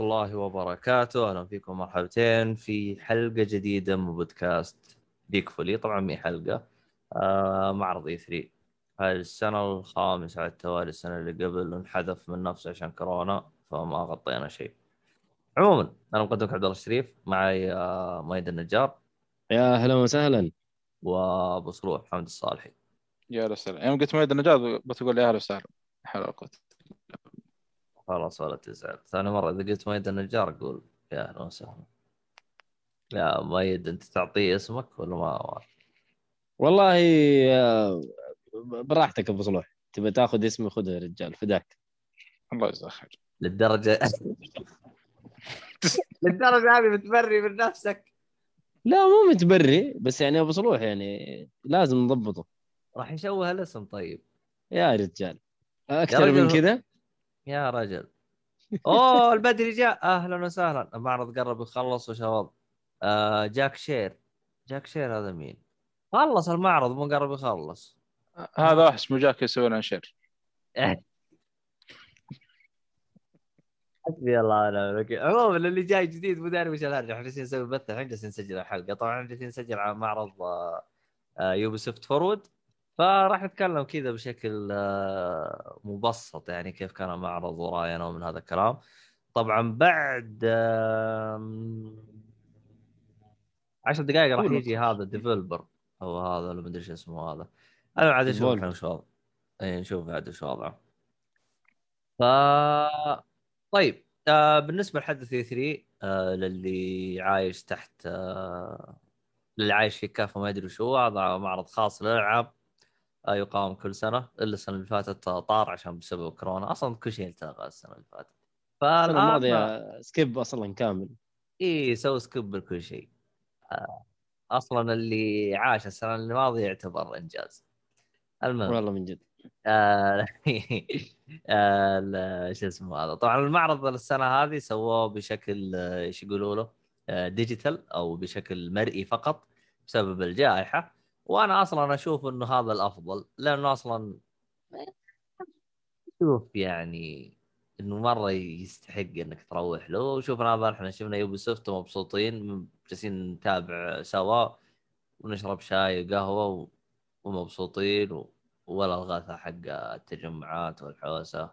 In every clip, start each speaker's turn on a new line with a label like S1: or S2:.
S1: الله وبركاته، أهلا فيكم مرحبتين في حلقة جديدة من بودكاست ديك فولي، طبعا مي حلقة آه معرض E3 هذه السنة الخامس على التوالي السنة اللي قبل انحذف من نفسه عشان كورونا فما غطينا شيء. عموما أنا مقدمك عبد الله الشريف معي آه مايد النجار.
S2: يا أهلا وسهلا.
S1: وأبو صروح محمد الصالحي.
S3: يا أهلا وسهلا. يوم قلت مايد النجار بتقول يا أهلا وسهلا. قوة
S1: خلاص ولا تزعل، ثاني مرة إذا قلت مايد النجار أقول يا أهلا وسهلا. يا مايد أنت تعطيه اسمك ولا ما؟
S2: والله آه، براحتك أبو صلوح تبي تاخذ اسمي خذه يا رجال. فداك.
S3: الله يجزاه خير.
S1: للدرجة. للدرجة هذه بتبري من نفسك.
S2: لا مو متبري بس يعني أبو صلوح يعني لازم نضبطه.
S1: راح يشوه الاسم طيب.
S2: يا رجال. أكثر
S1: رجل
S2: من كذا؟
S1: يا رجل. أوه البدري جاء. أهلا وسهلا. المعرض قرب يخلص وشباب. آه جاك شير. جاك شير هذا مين؟ خلص المعرض مو قرب يخلص.
S3: هذا واحد اسمه جاك يسوي لنا share.
S1: حسبي الله ونعم الوكيل. عموما اللي جاي جديد مو داري وش الهرجة. إحنا جالسين نسوي بث الحين جالسين نسجل الحلقة. طبعا جالسين نسجل على معرض Ubisoft Forward فراح نتكلم كذا بشكل آه، مبسط يعني كيف كان المعرض وراينا ومن هذا الكلام. طبعا بعد عشر دقائق راح. يجي هذا developer أو هذا ولا مدري شو اسمه هذا. أنا عاد
S2: أشوف.
S1: الحين وش وضعه. اي نشوف عاد وش وضعه. ف طيب آه بالنسبة لحدث E3 آه للي عايش تحت آه للي عايش في كهف ما ادري وشو هذا معرض خاص للألعاب. يقام كل سنة إلا السنة اللي فاتت طار عشان بسبب كورونا. أصلا كل شيء التغى السنة اللي فاتت.
S2: السنة
S1: فالآن
S2: الماضية skip أصلا كامل.
S1: إي سووا skip لكل شيء. آه أصلا اللي عاش السنة الماضيه يعتبر إنجاز. المهم.
S2: والله من جد.
S1: آه، شو اسمه هذا. طبعا المعرض السنة هذه سووه بشكل آه، إيش يقولوا له؟ digital أو بشكل مرئي فقط بسبب الجائحة. وأنا أصلا أشوف إنه هذا الأفضل لأنه أصلا شوف يعني إنه مرة يستحق إنك تروح له. وشوف هذا إحنا شفنا Ubisoft مبسوطين جالسين نتابع سوا ونشرب شاي وقهوة ومبسوطين و... ولا الغثى حق التجمعات والحوسة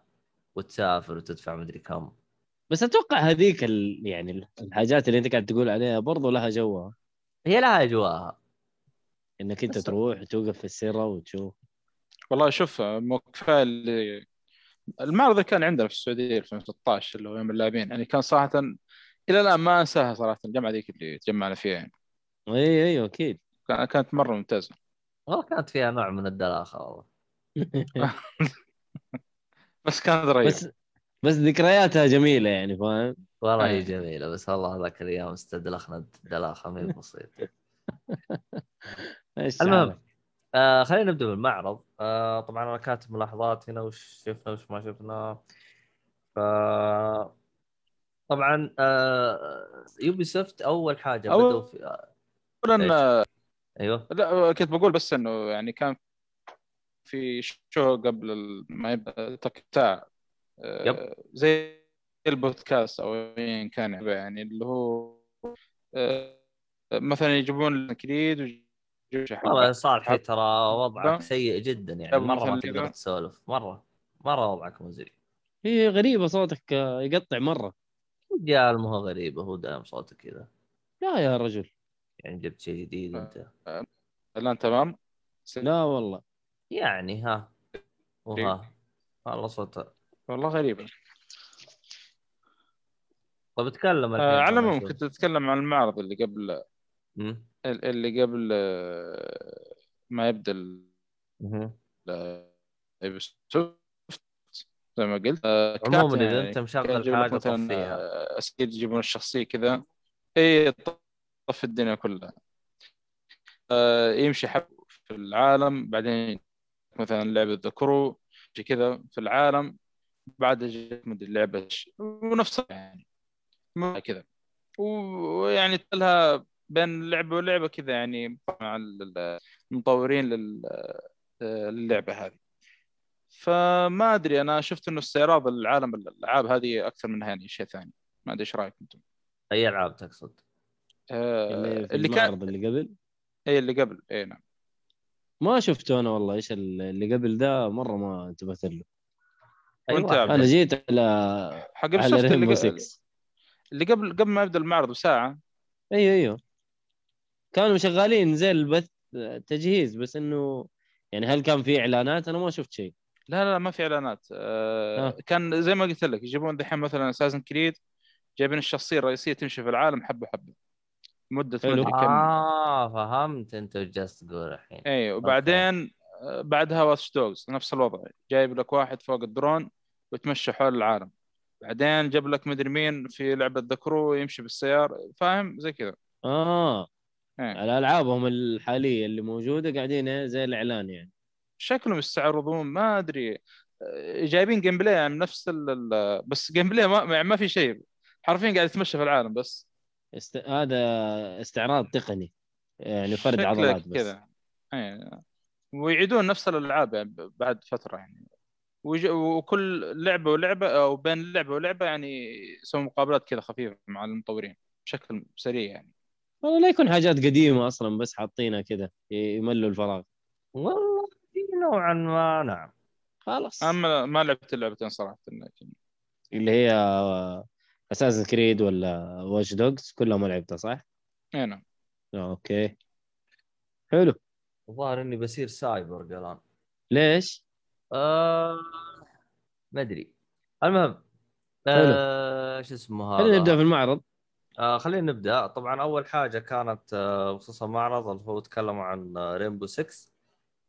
S1: وتسافر وتدفع مدري كم.
S2: بس أتوقع هذيك ال... يعني الحاجات اللي أنت قاعد تقول عليها برضو لها جوها.
S1: هي لها
S2: أجواءها. إنك
S3: أنت
S2: تروح وتوقف في السيرة وتشوف.
S3: والله شوف مو كفاية اللي المعرض اللي كان عندنا في السعودية 2016 اللي هو يوم اللاعبين يعني كان صراحة إلى الآن ما أنساها صراحة الجامعة ذيك اللي تجمعنا فيها يعني.
S2: إي أيوه أكيد.
S3: كان- كانت مرة ممتازة.
S1: والله كانت فيها نوع من الدلاخه والله.
S3: بس كانت رهيبة.
S2: بس بس ذكرياتها جميلة يعني فاهم؟
S1: والله هي
S3: أي.
S1: جميلة بس والله هذاك الأيام استدلخنا دلاخه ما هي
S2: بسيطة.
S1: المهم. آه خلينا نبدأ بالمعرض آه طبعا أنا كاتب ملاحظات هنا وش شفنا وش ما شفنا ف طبعا آه يوبي سوفت أول حاجة
S3: أول-
S1: بدوا في
S3: اولا
S1: أيوه
S3: لا كنت بقول بس إنه يعني كان في شو قبل ما يبدأ تكتاع
S1: يب.
S3: زي البودكاست أو ايا كان يعني اللي هو آه، مثلا يجيبون لك جديد
S1: والله. صالحي ترى وضعك. سيء جدا يعني. مرة ما تقدر. تسولف. مرة. مرة وضعك مزري
S2: هي غريبة صوتك آه، يقطع مرة.
S1: رجال ما هو غريبة هو دائم صوته كذا.
S2: لا يا رجل.
S1: يعني جبت شيء جديد أنت.
S3: الآن تمام؟
S2: لا والله.
S1: يعني ها. وها. والله صوته
S3: والله غريبة.
S1: طيب اتكلم الحين
S3: آه على العموم. كنت أتكلم عن المعرض اللي قبل. اللي قبل ما يبدأ زي ما قلت. آه،
S1: عموما إذا
S3: يعني أنت
S1: مشغل حاجة
S3: مثلا
S1: طفيها
S3: آه، اسئله يجيبون الشخصية كذا. اي طف الدنيا كلها. آه، يمشي حب في العالم بعدين مثلا لعبة ذا كرو شي كذا في العالم. بعد جت مدري لعبه ونفسها يعني. ما كذا. ويعني لها بين لعبه ولعبه كذا يعني مع ال- المطورين لل- للعبة هذه. فما أدري أنا شفت إنه استعراض العالم الألعاب هذه أكثر منها يعني شيء ثاني. ما أدري إيش رأيك أنتم؟
S1: أي ألعاب تقصد؟
S3: آه،
S2: اللي,
S3: اللي كان
S2: المعرض اللي قبل؟
S3: اي اللي قبل. اي نعم.
S2: ما شفته أنا والله. إيش اللي قبل ده مرة ما انتبهت له.
S3: وانت
S1: أيوة.
S3: عبد
S2: أنا جيت على
S3: حق
S2: على
S3: اللي,
S2: ريمبو
S3: ق-
S2: 6
S3: اللي قبل قبل ما يبدأ المعرض بساعة.
S2: أيوه أيوه. كانوا شغالين زي البث تجهيز بس إنه يعني هل كان في إعلانات؟ أنا ما شفت شيء.
S3: لا لا ما في إعلانات. آه
S2: آه.
S3: كان زي ما قلت لك يجيبون دحين مثلا Assassin's Creed جايبين الشخصية الرئيسية تمشي في العالم حبة حبة. مدة
S2: حلو.
S3: كم.
S1: آه فهمت. أنت وش جالس تقول الحين.
S3: إي وبعدين آه، بعدها Watch Dogs نفس الوضع. جايب لك واحد فوق الدرون ويتمشى حول العالم. بعدين جاب لك مدري مين في لعبة The Crew يمشي بالسيارة. فاهم؟ زي كذا. آه.
S2: على العابهم الحالية اللي موجودة قاعدين إيه زي الإعلان يعني.
S3: شكلهم يستعرضون ما أدري. آه، جايبين gameplay يعني نفس ال بس gameplay ما, ما في شيء. حرفيا قاعد يتمشى في العالم بس.
S2: است... هذا استعراض تقني. يعني فرد عضلات بس.
S3: كذا. إيه. ويعيدون نفس الألعاب يعني بعد فترة يعني. ويج... وكل لعبة ولعبة أو بين لعبة ولعبة يعني يسوون مقابلات كذا خفيفة مع المطورين. بشكل سريع يعني.
S2: والله لا يكون حاجات قديمة أصلا بس حاطينها كذا يملوا الفراغ.
S1: والله نوعا ما نعم.
S2: خلاص.
S3: اما ما لعبت اللعبتين صراحة لكن
S2: اللي هي Assassin's Creed ولا Watch Dogs كلها ما لعبتها صح؟
S3: إي نعم.
S2: أوكي. حلو.
S1: الظاهر إني بصير سايبر الان
S2: ليش؟
S1: آه ما أدري. المهم آه شو اسمه هذا؟
S2: خلينا نبدأ في المعرض.
S1: آه خلينا نبدأ. طبعا أول حاجة كانت آه بخصوص المعرض اللي هو تكلموا عن Rainbow 6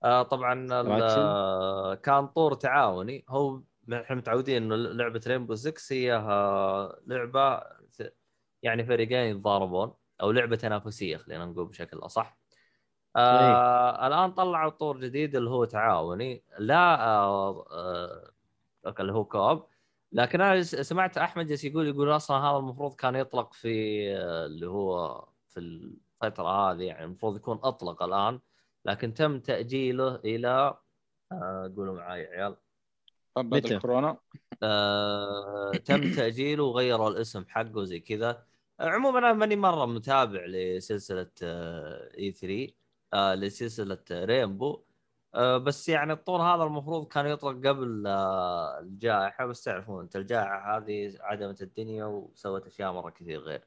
S1: آه طبعا. آه كان طور تعاوني. هو إحنا متعودين إنه لعبة رينبو 6 هي آه لعبة يعني فريقين يتضاربون أو لعبة تنافسية خلينا نقول بشكل أصح. آه الآن طلعوا طور جديد اللي هو تعاوني. لا آه آه اللي هو كوب. لكن أنا سمعت أحمد جالس يقول يقول أصلا هذا المفروض كان يطلق في آه، اللي هو في الفترة هذه يعني المفروض يكون أطلق الآن لكن تم تأجيله إلى آه، قولوا معي يا عيال.
S3: طب بعد؟ الكورونا.
S1: آه، تم تأجيله وغيروا الاسم حقه زي كذا. عموما أنا ماني مرة متابع لسلسلة إي 3 آه، لسلسلة رينبو. آه، بس يعني الطور هذا المفروض كان يطلق قبل آه، الجائحة بس تعرفون انت الجائحة هذه عدمت الدنيا وسوت أشياء مرة كثير غير.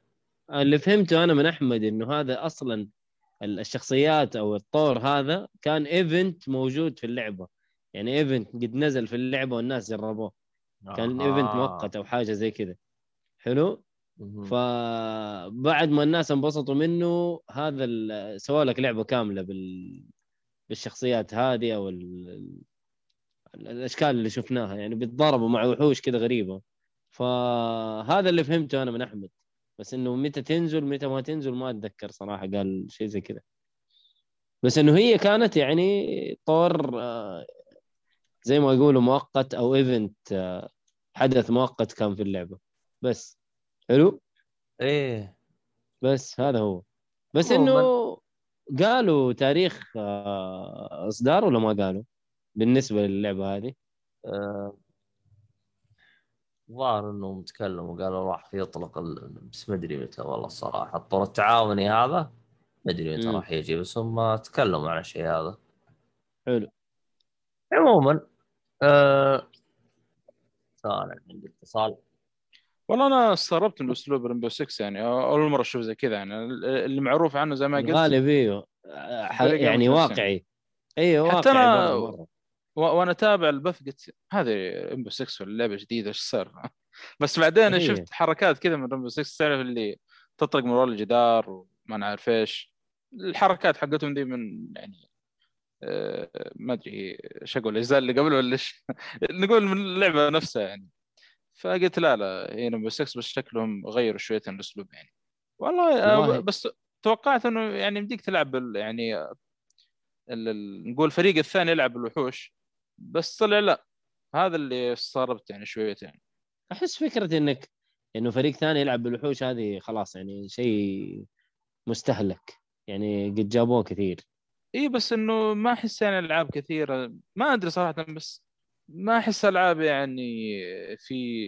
S2: اللي فهمته أنا من أحمد إنه هذا أصلا ال- الشخصيات أو الطور هذا كان event موجود في اللعبة. يعني event قد نزل في اللعبة والناس جربوه. كان. event مؤقت أو حاجة زي كذا. حلو. فبعد ما الناس انبسطوا منه هذا سووا لك لعبة كاملة بال بالشخصيات هذه أو ال... ال- الأشكال اللي شفناها. يعني بيتضاربوا مع وحوش كذا غريبة. فهذا اللي فهمته أنا من أحمد. بس إنه متى تنزل متى ما تنزل ما أتذكر صراحة قال شيء زي كذا. بس إنه هي كانت يعني طور آه، زي ما يقولوا مؤقت أو إيفنت حدث مؤقت كان في اللعبة. بس حلو؟
S1: إيه.
S2: بس هذا هو. بس. إنه قالوا تاريخ آه، إصدار ولا ما قالوا؟ بالنسبة للعبة هذه.
S1: آه، ظاهر إنهم تكلموا قالوا راح يطلق ال... بس ما أدري متى والله الصراحة. الطور التعاوني هذا ما أدري متى. راح يجي بس هم تكلموا عن الشيء هذا.
S2: حلو.
S1: عموما آه... عندي اتصال.
S3: والله أنا استغربت من أسلوب ريمبو 6 يعني أول مرة أشوف زي كذا يعني اللي معروف عنه زي ما قلت
S2: غالب
S3: أيوه
S2: يعني
S3: متنافسين.
S2: واقعي أيوه
S3: حتى
S2: واقعي مرة مرة.
S3: و... وأنا أتابع البث قلت هذه ريمبو 6 ولا لعبة جديدة إيش صار؟ بس بعدين
S2: هي.
S3: شفت حركات كذا من ريمبو 6 تعرف اللي تطرق من ورا الجدار وما نعرف إيش الحركات حقتهم دي من يعني آه، ما أدري إيش أقول الاجزاء اللي قبل ولا إيش نقول من اللعبة نفسها يعني فقلت لا لا هي ريمبو 6 بس شكلهم غيروا شوية الأسلوب يعني. والله, آه،. بس توقعت إنه يعني يمديك تلعب بال- يعني ال- نقول الفريق الثاني يلعب بالوحوش بس طلع لا هذا اللي استغربت يعني شويتين
S2: أحس فكرة إنك إنه فريق ثاني يلعب بالوحوش هذه خلاص يعني شيء مستهلك يعني قد جابوه كثير.
S3: اي بس إنه ما أحس يعني ألعاب كثيرة ما أدري صراحة بس ما أحس ألعاب يعني في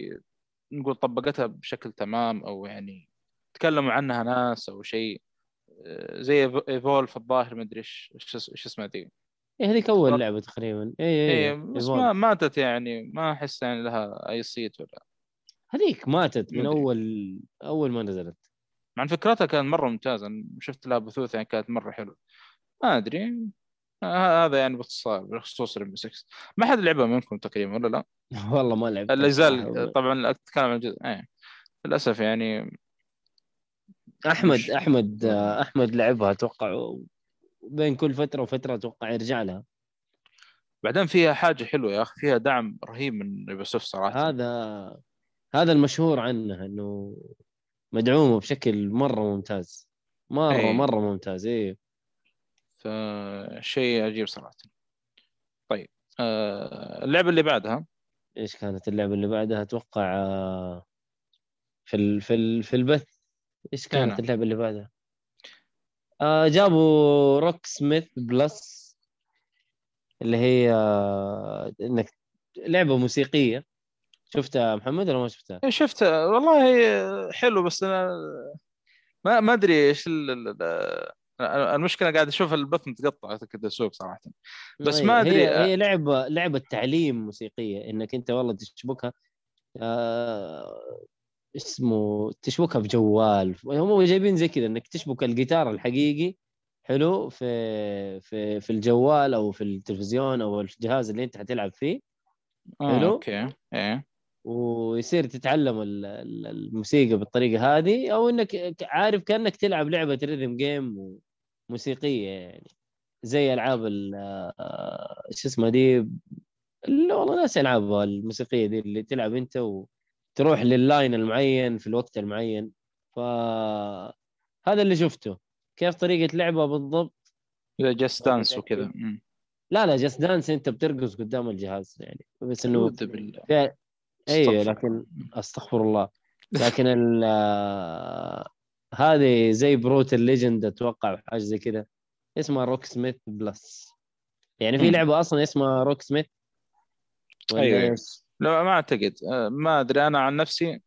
S3: نقول طبقتها بشكل تمام أو يعني تكلموا عنها ناس أو شيء آه، زي Evolve الظاهر ما أدري إيش إيش اسمها ذي
S2: إيه هذيك أول لعبة تقريبا. اي اي
S3: إيه بس ما ماتت يعني ما أحس يعني لها أي صيت ولا.
S2: هذيك ماتت من
S3: مدري.
S2: اول أول ما نزلت.
S3: مع فكرتها كانت مرة ممتازة شفت لها بثوث يعني كانت مرة حلوة. ما أدري. آه، هذا يعني باختصار بخصوص Rainbow 6 ما حد لعبها منكم تقريبا ولا لا؟
S2: والله ما لعبت
S3: الاجزاء طبعا أتكلم عن الجزء إيه. للأسف يعني
S2: احمد
S3: مش-
S2: احمد أحمد لعبها أتوقع بين كل فترة وفترة أتوقع يرجع لها.
S3: بعدين فيها حاجة حلوة يا أخي فيها دعم رهيب من يوبيسوف صراحة.
S2: هذا هذا المشهور عنها إنه مدعومة بشكل مرة ممتاز. مره
S3: إيه.
S2: مرة ممتاز إيه.
S3: فشيء عجيب صراحة. طيب آه، اللعبة اللي بعدها؟
S2: إيش كانت اللعبة اللي بعدها؟ أتوقع آه، في ال في ال في البث. إيش كانت
S3: نعم.
S2: اللعبة اللي بعدها؟ آه جابوا روك سميث بلس اللي هي إنك لعبة موسيقية. شفتها محمد ولا ما شفتها؟
S3: إيه، شفت والله حلو بس أنا ما ما أدري إيش المشكلة قاعد أشوف البث متقطع كذا سوق صراحة. بس
S2: أي،
S3: ما أدري،
S2: هي, هي لعبه لعبة تعليم موسيقية إنك أنت والله تشبكها آه اسمه تشبكها في جوال. هم جايبين زي كذا إنك تشبك الجيتار الحقيقي حلو في في في الجوال أو في التلفزيون أو الجهاز اللي أنت حتلعب فيه
S3: آه
S2: حلو.
S3: أوكي. إيه.
S2: ويصير تتعلم ال- ال- الموسيقى بالطريقة هذه أو إنك عارف كأنك تلعب لعبة rhythm game موسيقيه يعني. زي ألعاب ال- آه، شو اسمها دي؟ اللي والله ناس العابها الموسيقية دي اللي تلعب أنت وتروح لل line المعين في الوقت المعين. ف هذا اللي شفته. كيف طريقة لعبه بالضبط؟
S3: زي Just
S2: Dance.
S3: وكذا.
S2: لا لا Just Dance أنت بترقص قدام الجهاز يعني. بس
S3: إنه
S2: فيها أيوه
S3: أستغفر.
S2: لكن أستغفر الله. لكن ال آه، هذه زي Brütal Legend أتوقع حاجة زي كذا اسمها Rocksmith Plus. يعني في. لعبة أصلا اسمها Rocksmith؟ ولا
S3: أيوة، أيوة. لا ما أعتقد. آه، ما أدري. أنا عن نفسي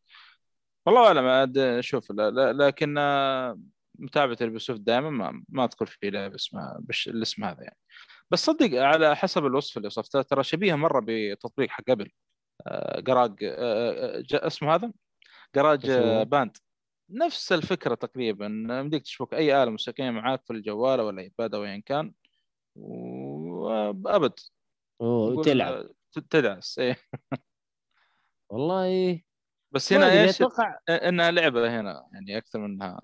S3: والله اعلم عاد شوف لا لا لكن آه، متابعة ل Ubisoft دائما ما ما أذكر في لعبة اسمها بش الاسم هذا يعني. بس صدق على حسب الوصف اللي وصفته ترى شبيهة مرة بتطبيق حق قبل. جراج آه، آه، جا- اسمه هذا؟ جراج؟ آه، Band. نفس الفكرة تقريبا. يمديك تشبك أي آلة موسيقية معاك في الجوال أو ال iPad أو ايا كان
S2: وأبد. وتلعب
S3: تدعس إيه.
S2: والله.
S3: بس هنا إيش؟
S2: أتوقع
S3: إنها لعبة هنا يعني أكثر منها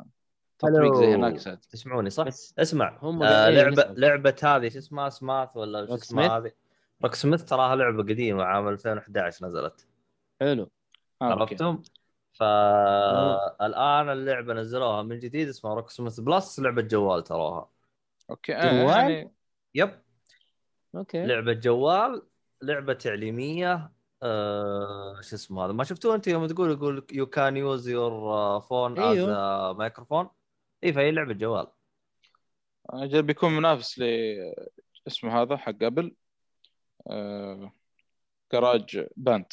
S3: تطبيق زي هناك سعد
S1: تسمعوني صح؟
S2: بس
S1: اسمع.
S2: هم
S1: آه
S2: لعبة.
S1: لعبة هذه شو اسمها؟ سماث ولا شو اسمها؟ هذه؟ Rocksmith تراها لعبة قديمة عام 2011 نزلت.
S2: حلو.
S3: آه،.
S1: عرفتم؟ فالان اللعبة نزلوها من جديد اسمها Rocksmith Plus لعبة جوال تراها.
S3: أوكي آه،
S2: جوال؟
S3: يعني
S1: yep.
S2: أوكي.
S1: لعبة جوال لعبة تعليمية آه شو اسمه هذا؟ ما شفتوه أنت يوم تقول يقول you can use your phone
S2: as.
S1: microphone إي فهي لعبة جوال.
S3: بيكون منافس ل اسمه هذا حق قبل آه... GarageBand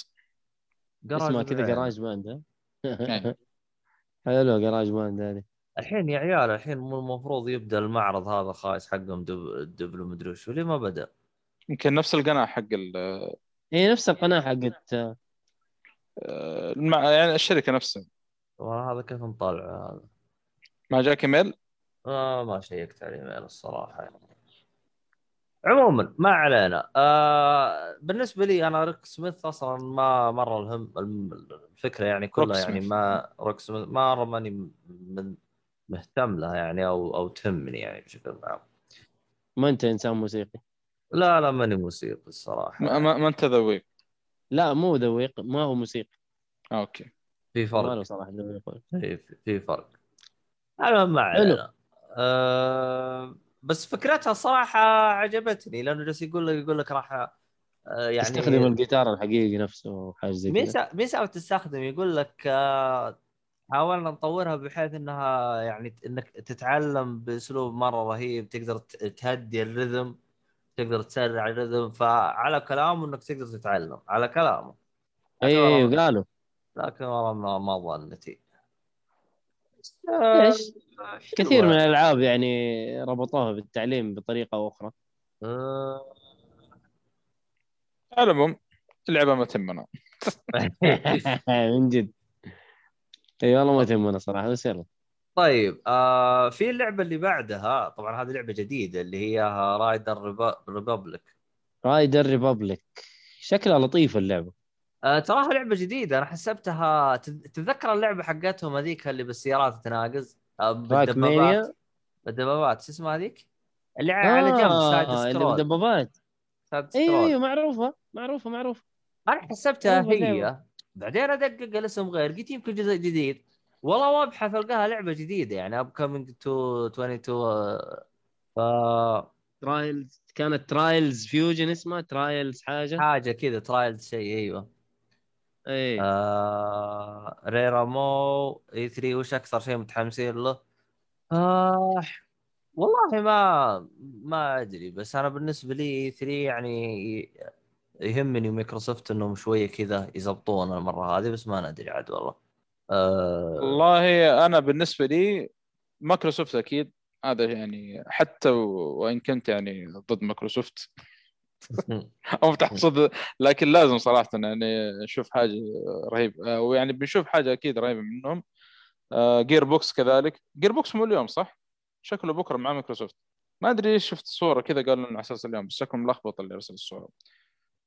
S2: اسمها كذا. GarageBand ها. حلو GarageBand هذه
S1: الحين يا عيال الحين مو المفروض يبدأ المعرض هذا خايس حقهم دب- double مدري وش ليه ما بدأ؟
S3: يمكن نفس القناة حق ال...
S2: هي نفس القناة حقت
S3: آه، المع... يعني الشركة نفسها
S1: والله هذا كيف نطالع هذا؟
S3: ما جاك إيميل
S1: آه ما شيكت على الايميل الصراحة يعني. عموما ما علينا. آه بالنسبة لي أنا Rocksmith أصلا ما مرة الهم الم- الفكرة يعني كلها يعني. ما Rocksmith مرة ماني من مهتم لها يعني أو أو تهمني يعني بشكل عام.
S2: ما أنت إنسان موسيقي؟
S1: لا لا ماني موسيقي الصراحة.
S3: ما, ما, ما أنت ذويق؟
S2: لا مو ذويق ما هو موسيقي.
S3: أوكي.
S1: في
S2: ما
S1: فرق
S2: له صراحة ذويق.
S1: في في فرق. المهم ما. علينا. آه بس فكرتها الصراحه عجبتني لأنه جالس يقول لك يقول لك راح آه يعني
S2: يستخدم الجيتار الحقيقي نفسه وحاجه زي كذا.
S1: ميسا ميسا تستخدم؟ يقول لك آه، حاولنا نطورها بحيث إنها يعني إنك تتعلم بأسلوب مرة رهيب تقدر تهدي الرذم تقدر تسرع الرذم فعلى كلامه إنك تقدر تتعلم على كلامه.
S2: اي
S1: والله-
S2: اي إيه، قالوا.
S1: لكن والله ما, ما ظنتي
S2: ليش؟
S1: آه،
S2: كثير من. الألعاب يعني ربطوها بالتعليم بطريقة أو أخرى.
S1: آه،
S3: على العموم اللعبة ما تهمنا.
S2: من جد. إي والله ما تهمنا صراحة بس يلا.
S1: طيب آه في اللعبة اللي بعدها طبعا هذه لعبة جديدة اللي هي رايدر ريبابليك
S2: رايدر ريبابليك شكلها لطيفه
S1: اللعبة. تراها لعبة جديدة. أنا حسبتها تت- تتذكر اللعبة حقتهم هذيك اللي بالسيارات تناقز؟ آه بالدبابات. بالدبابات. شو اسمها هذيك؟ اللي على جنب side
S2: آه، اللي
S1: scroll
S2: بالدبابات. أيوه
S1: scroll
S2: أيوه معروفة معروفة معروفة.
S1: أنا حسبتها
S2: معروفة
S1: هي.
S2: اللعبة.
S1: بعدين أدقق الاسم غير. قلت يمكن جزء جديد. والله وابحث القاها لعبة جديدة يعني upcoming two 22 آه، ف
S2: Trials كانت Trials Fusion اسمها؟ Trials حاجة؟
S1: حاجة كذا Trial شيء أيوه.
S2: اي
S1: آه ريرامو E 3 وش أكثر شيء متحمسين له؟ آه والله ما ما أدري بس أنا بالنسبة لي E 3 يعني يهمني مايكروسوفت إنهم شوية كذا يزبطون المرة هذه بس ما ندري عاد والله. آه
S3: والله أنا بالنسبة لي مايكروسوفت أكيد هذا يعني حتى وإن كنت يعني ضد مايكروسوفت. أو تحصد لكن لازم صراحة يعني نشوف حاجة رهيبه ويعني بنشوف حاجة أكيد رهيبة منهم. Gearbox كذلك. Gearbox مو اليوم صح؟ شكله بكرة مع مايكروسوفت. ما أدري إيش شفت صورة كذا قالوا إنه على أساس اليوم بس شكله ملخبط اللي ارسل الصورة.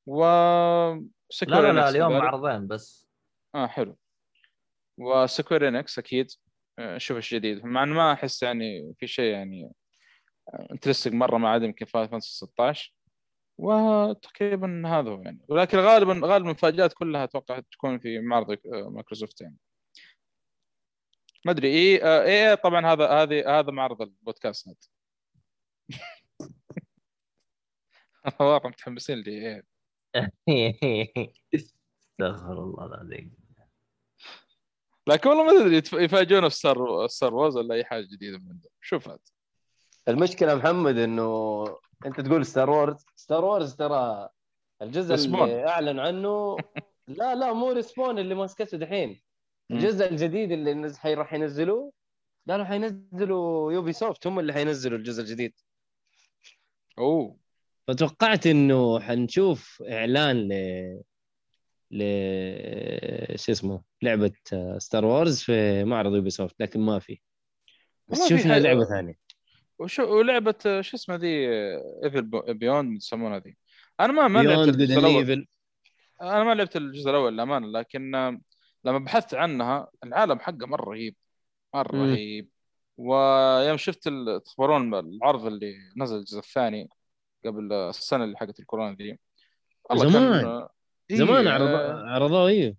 S3: و
S1: لا لا لا اليوم
S3: كذلك.
S1: معرضين بس.
S3: آه حلو. و Square Enix أكيد. آه، نشوف إيش جديد. مع إنه ما أحس يعني في شيء يعني interesting مرة ما عاد يمكن Final Fantasy 16 وتقريبا هذا هو يعني. ولكن غالبا غالبا المفاجآت كلها أتوقع تكون في معرض آه، مايكروسوفت يعني. ما أدري آه، إيه طبعا هذا هذه هذا معرض البودكاست هذا والله متحمسين لي إيه
S1: استغفر الله العظيم.
S3: لكن والله ما أدري يتف- يفاجئونا في Star Star Wars ولا أي حاجة جديدة من عندهم شوف هذا.
S2: المشكلة محمد إنه انت تقول Star Wars Star Wars ترى الجزء. اللي أعلن عنه لا لا مو Respawn اللي ماسكته دحين. الجزء الجديد اللي نز... حي... راح ينزلوه؟ قالوا حينزلوا يوبي سوفت هم اللي حينزلوا الجزء الجديد.
S3: أوه.
S2: فتوقعت إنه حنشوف إعلان ل ل شو اسمه لعبة Star Wars في معرض يوبي سوفت لكن ما في. بس شفنا لعبة ثانية.
S3: وشو ولعبة آه، شو اسمها ذي؟ Evil Beyond يسمونها ذي. أنا ما ما لعبت الجزء
S2: الأول.
S3: أنا ما لعبت الجزء الأول للأمانة لكن آه، لما بحثت عنها العالم حقه مرة رهيب
S2: مرة.
S3: رهيب. ويوم شفت تخبرون العرض اللي نزل الجزء الثاني قبل السنة اللي حقت الكورونا ذي. والله
S2: زمان.
S3: كان آه، إيه،
S2: زمان
S3: آه،
S2: عرض... عرضوه أيوه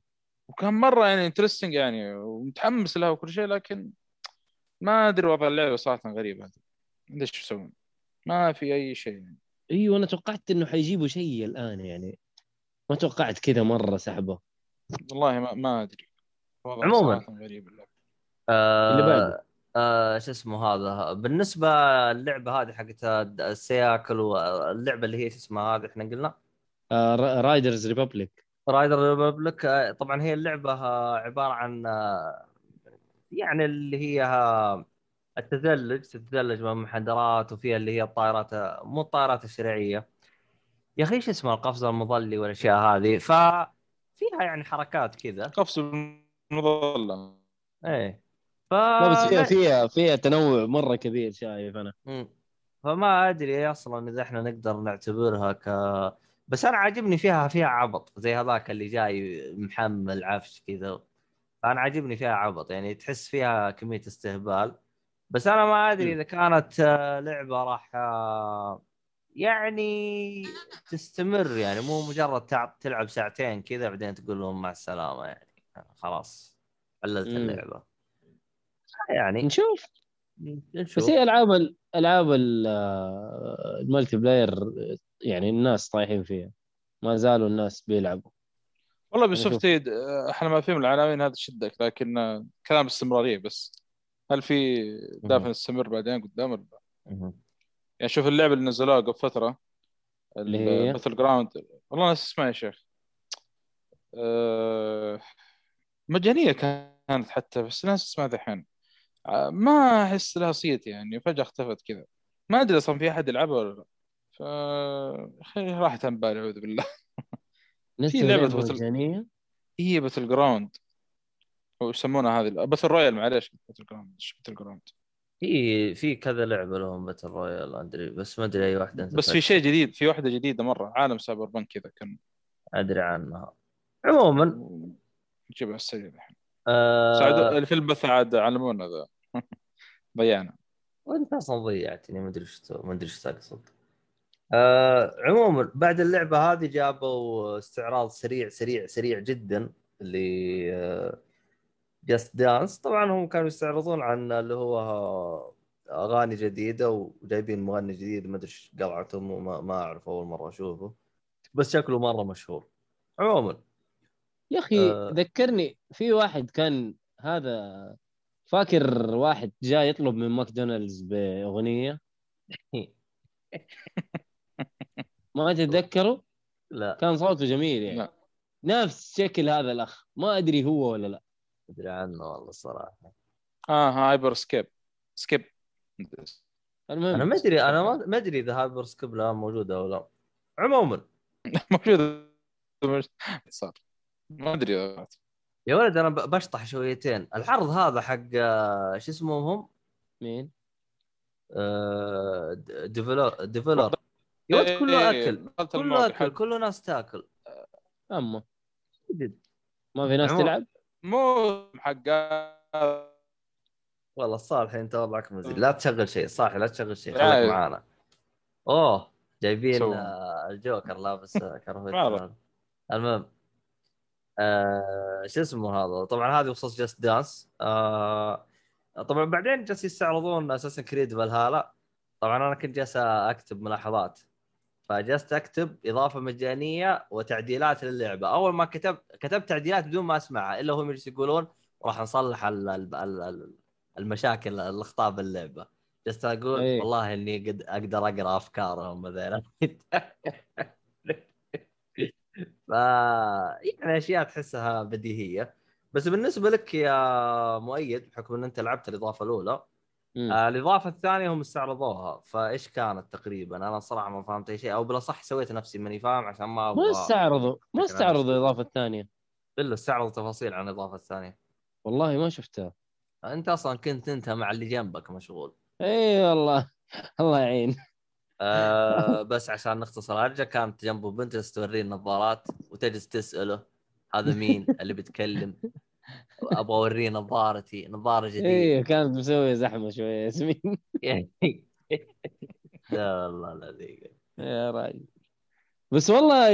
S3: وكان مرة يعني interesting يعني ومتحمس لها وكل شيء لكن ما أدري وضع اللعبة صراحة غريب هذا إيش يسوون؟ ما في أي شيء. يعني
S2: أيوه أنا توقعت إنه حيجيبوا شيء الآن يعني. ما توقعت كذا مرة سحبه.
S3: والله ما, ما أدري.
S1: عموماً.
S3: غريب اللعبة.
S2: اللي
S1: آه
S2: بعده.
S1: آه شو اسمه هذا؟ بالنسبة اللعبه هذه حقت السياكل واللعبه اللي هي شو اسمها هذه إحنا قلنا؟
S2: آه رايدرز ريبابليك
S1: رايدر ريبابليك آه، طبعا هي اللعبة آه، عبارة عن آه، يعني اللي هي آه، التزلج تتزلج من محاضرات وفيها اللي هي الطائرات مو الطائرات الشرعية. يا أخي إيش اسمها القفز المظلي والأشياء هذه؟ ففيها يعني حركات كذا.
S3: قفز المظلة
S1: إيه. ف
S2: لا بس فيها فيها فيها تنوع مرة كبير شايف أنا.
S1: مم. فما أدري أصلا إذا إحنا نقدر نعتبرها ك بس أنا عاجبني فيها فيها عبط زي هذاك اللي جاي محمل عفش كذا. أنا عاجبني فيها عبط يعني تحس فيها كمية استهبال. بس أنا ما أدري إذا كانت آه، لعبة راح آه، يعني تستمر يعني مو مجرد تلعب ساعتين كذا بعدين تقول لهم مع السلامة يعني. خلاص عللت
S2: مم.
S1: اللعبة. يعني
S2: نشوف.
S1: نشوف.
S2: بس هي ألعاب ال- ألعاب ال- آه، الملتي بلاير آه، يعني الناس طايحين فيها. ما زالوا الناس بيلعبوا.
S3: والله. بسوفت ايد إحنا ما فيهم العناوين هذا شدك لكن آه، كلام استمراريه بس. هل في دافع. نستمر بعدين قدام ولا. يعني شوف اللعبه اللي نزلوها قبل فترة
S2: اللي هي؟
S3: باتل جراوند والله ناس اسمها يا شيخ. أه... مجانية كانت حتى بس ناس اسمها ذحين. آه، ما أحس لها صيت يعني فجأة اختفت كذا. ما أدري أصلا في أحد يلعبها ولا لا. ف راحت عن بالي أعوذ بالله. لعبة battle-
S2: مجانية؟
S3: هي battleground أو يسمونها هذه battle royale معليش battleground battleground
S1: في في كذا لعبة لهم battle royale أدري بس ما أدري أي واحدة أنت
S3: بس في. شيء جديد في واحدة جديدة مرة عالم cyberpunk كذا كان.
S1: أدري عنها. عموما.
S3: نجيبها على السريع الحين.
S1: آه.
S3: اللي في البث عاد علمونا ذا. ضيعنا.
S1: وأنت أصلا ضيعتني ما أدري إيش ما أدري إيش تقصد آه عموما بعد اللعبة هذه جابوا استعراض سريع سريع سريع جدا اللي جاست دانس طبعا هم كانوا يستعرضون عن اللي هو أغاني جديدة وجايبين مغني جديد ما أدري إيش قلعتهم وما ما أعرف أول مرة أشوفه. بس شكله مرة مشهور. عموما
S2: يا أخي
S1: آه.
S2: ذكرني في واحد كان هذا فاكر واحد جاي يطلب من ماكدونالدز بأغنية؟ ما تتذكره
S1: لا.
S2: كان صوته جميل يعني.
S3: لا.
S2: نفس شكل هذا الأخ. ما أدري هو ولا لا.
S1: أدري عنه والله الصراحه
S3: آه Hyper Scape. Scape.
S2: المهم.
S1: أنا ما أدري أنا ما أدري إذا Hyper Scape الان موجودة أو لا. عموما.
S3: موجود صار. ما أدري.
S1: يا ولد أنا بشطح شويتين. العرض هذا حق آه، شو اسمهم؟ هم
S2: مين؟
S1: آه، د- ديفلو ديفلر يا ولد كله
S3: إيه، أكل.
S1: كله
S3: أكل
S1: كله ناس تاكل.
S2: اما. ما في ناس. تلعب؟
S3: مو حق.
S1: والله الصالح انت وضعك مزري لا تشغل شيء صالح لا تشغل شيء. خليك معانا. اوه جايبين. آه، الجوكر لابس آه،. كرافته المهم آه شو اسمه هذا؟ طبعا هذه بخصوص جاست دانس آه طبعا بعدين جالس يستعرضون أساسا كريد فالهالا طبعا أنا كنت جالس أكتب ملاحظات. فجلست أكتب إضافة مجانية وتعديلات للعبة أول ما كتب كتبت تعديلات بدون ما أسمعها إلا هم يقولون راح نصلح ال- ال- ال- ال- المشاكل الأخطاء باللعبة جلست أقول
S2: إيه.
S1: والله إني قد أقدر أقرأ أفكارهم مثلا ف يعني أشياء تحسها بديهية بس بالنسبة لك يا مؤيد بحكم إن أنت لعبت الإضافة
S2: الأولى.
S1: آه الإضافة الثانية هم استعرضوها فإيش كانت تقريبا؟ أنا صراحة ما فهمت أي شيء أو بالأصح سويت نفسي ماني فاهم عشان ما
S2: ما
S1: أبغى
S2: استعرضوا ما استعرضوا. الإضافة الثانية.
S1: إلا استعرضوا تفاصيل عن الإضافة الثانية.
S2: والله ما شفتها.
S1: أنت أصلا كنت أنت مع اللي جنبك مشغول.
S2: إي والله الله يعين.
S1: آه بس عشان نختصر هرجه كانت جنبه بنت توريه النظارات وتجلس تسأله هذا مين؟ اللي بيتكلم. أبغى اوريه نظارتي نظارة جديدة.
S2: اي كانت مسوية زحمة شوية ياسمين.
S1: لا والله لا ذيك.
S2: يا راجل. بس والله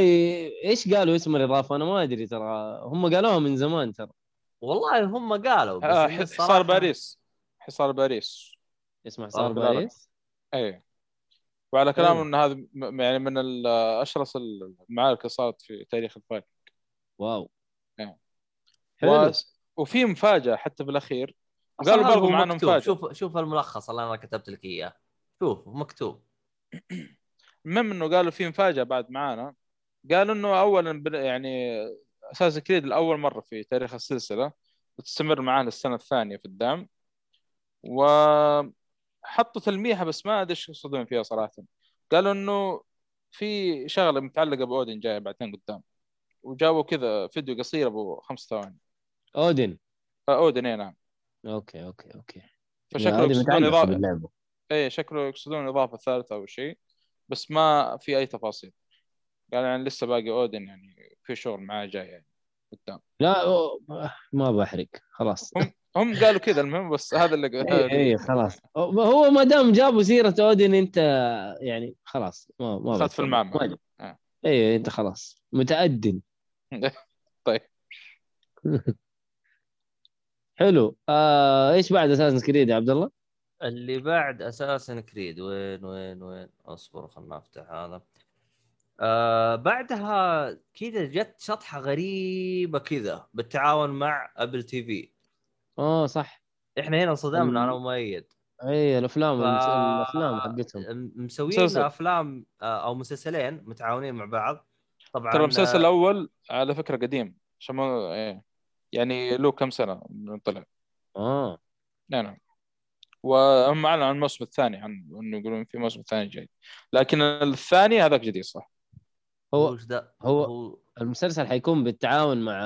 S2: إيش قالوا اسم الإضافة؟ أنا ما أدري ترى. هم قالوها من زمان ترى.
S1: والله هم قالوا بس
S3: آه، حصار باريس. حصار باريس.
S2: اسمع صار
S1: بالك.
S2: باريس؟
S3: اي وعلى كلام
S2: حلو.
S3: إن هذا م- يعني من أشرس المعارك اللي صارت في تاريخ الفايكنج
S2: wow.
S3: إيه.
S2: حلو.
S3: و... وفي مفاجأة حتى بالاخير قالوا
S1: هذا
S3: برضو
S1: هو
S3: معنا. مفاجأة.
S1: شوف شوف الملخص اللي أنا كتبت لك إياه. شوف مكتوب.
S3: المهم إنه قالوا في مفاجأة بعد معانا. قالوا إنه اولا يعني أساس كريد لاول مرة في تاريخ السلسلة. وتستمر معانا السنة الثانية في الدعم. وحطوا تلميحة بس ما أدري إيش يقصدون فيها صراحة. قالوا إنه في شغلة متعلقة بأودن جاية بعدين قدام. وجابوا كذا فيديو قصير أبو خمس ثواني.
S2: أودن.
S3: آه، أودن اي نعم.
S2: okay okay okay.
S3: فشكله يقصدون
S2: متعلقة إضافة.
S3: اي شكله يقصدون إضافة ثالثة أو شيء بس ما في أي تفاصيل. قال يعني لسه باقي أودن يعني في شغل معاه جاي يعني قدام.
S2: لا ما بحرق خلاص.
S3: هم هم قالوا كذا المهم بس هذا اللي
S2: اي اي خلاص. هو ما دام جابوا سيرة أودن أنت يعني خلاص ما ما
S3: اخذت في. المعمل. آه.
S2: اي أنت خلاص. متأدن
S3: طيب.
S2: حلو. آه إيش بعد Assassin's Creed يا عبد الله؟
S1: اللي بعد Assassin's Creed وين وين وين؟ أصبر خلنا أفتح هذا. آه بعدها كذا جت شطحه غريبة كذا بالتعاون مع Apple TV
S2: آه صح.
S1: إحنا هنا انصدمنا أنا ومؤيد
S2: إي الأفلام
S1: ف...
S2: الأفلام حقتهم.
S1: مسويين. أفلام آه، أو مسلسلين متعاونين مع بعض. طبعا
S3: ترى المسلسل
S1: آه،
S3: الأول على فكرة قديم عشان ما إيه. يعني له كم سنة من طلع
S2: آه.
S3: نعم. نعم وهم اعلنوا عن الموسم الثاني عن إنه يقولون في موسم ثاني جاي. لكن الثاني هذاك جديد صح؟
S2: هو هو-
S1: هو
S2: المسلسل حيكون بالتعاون مع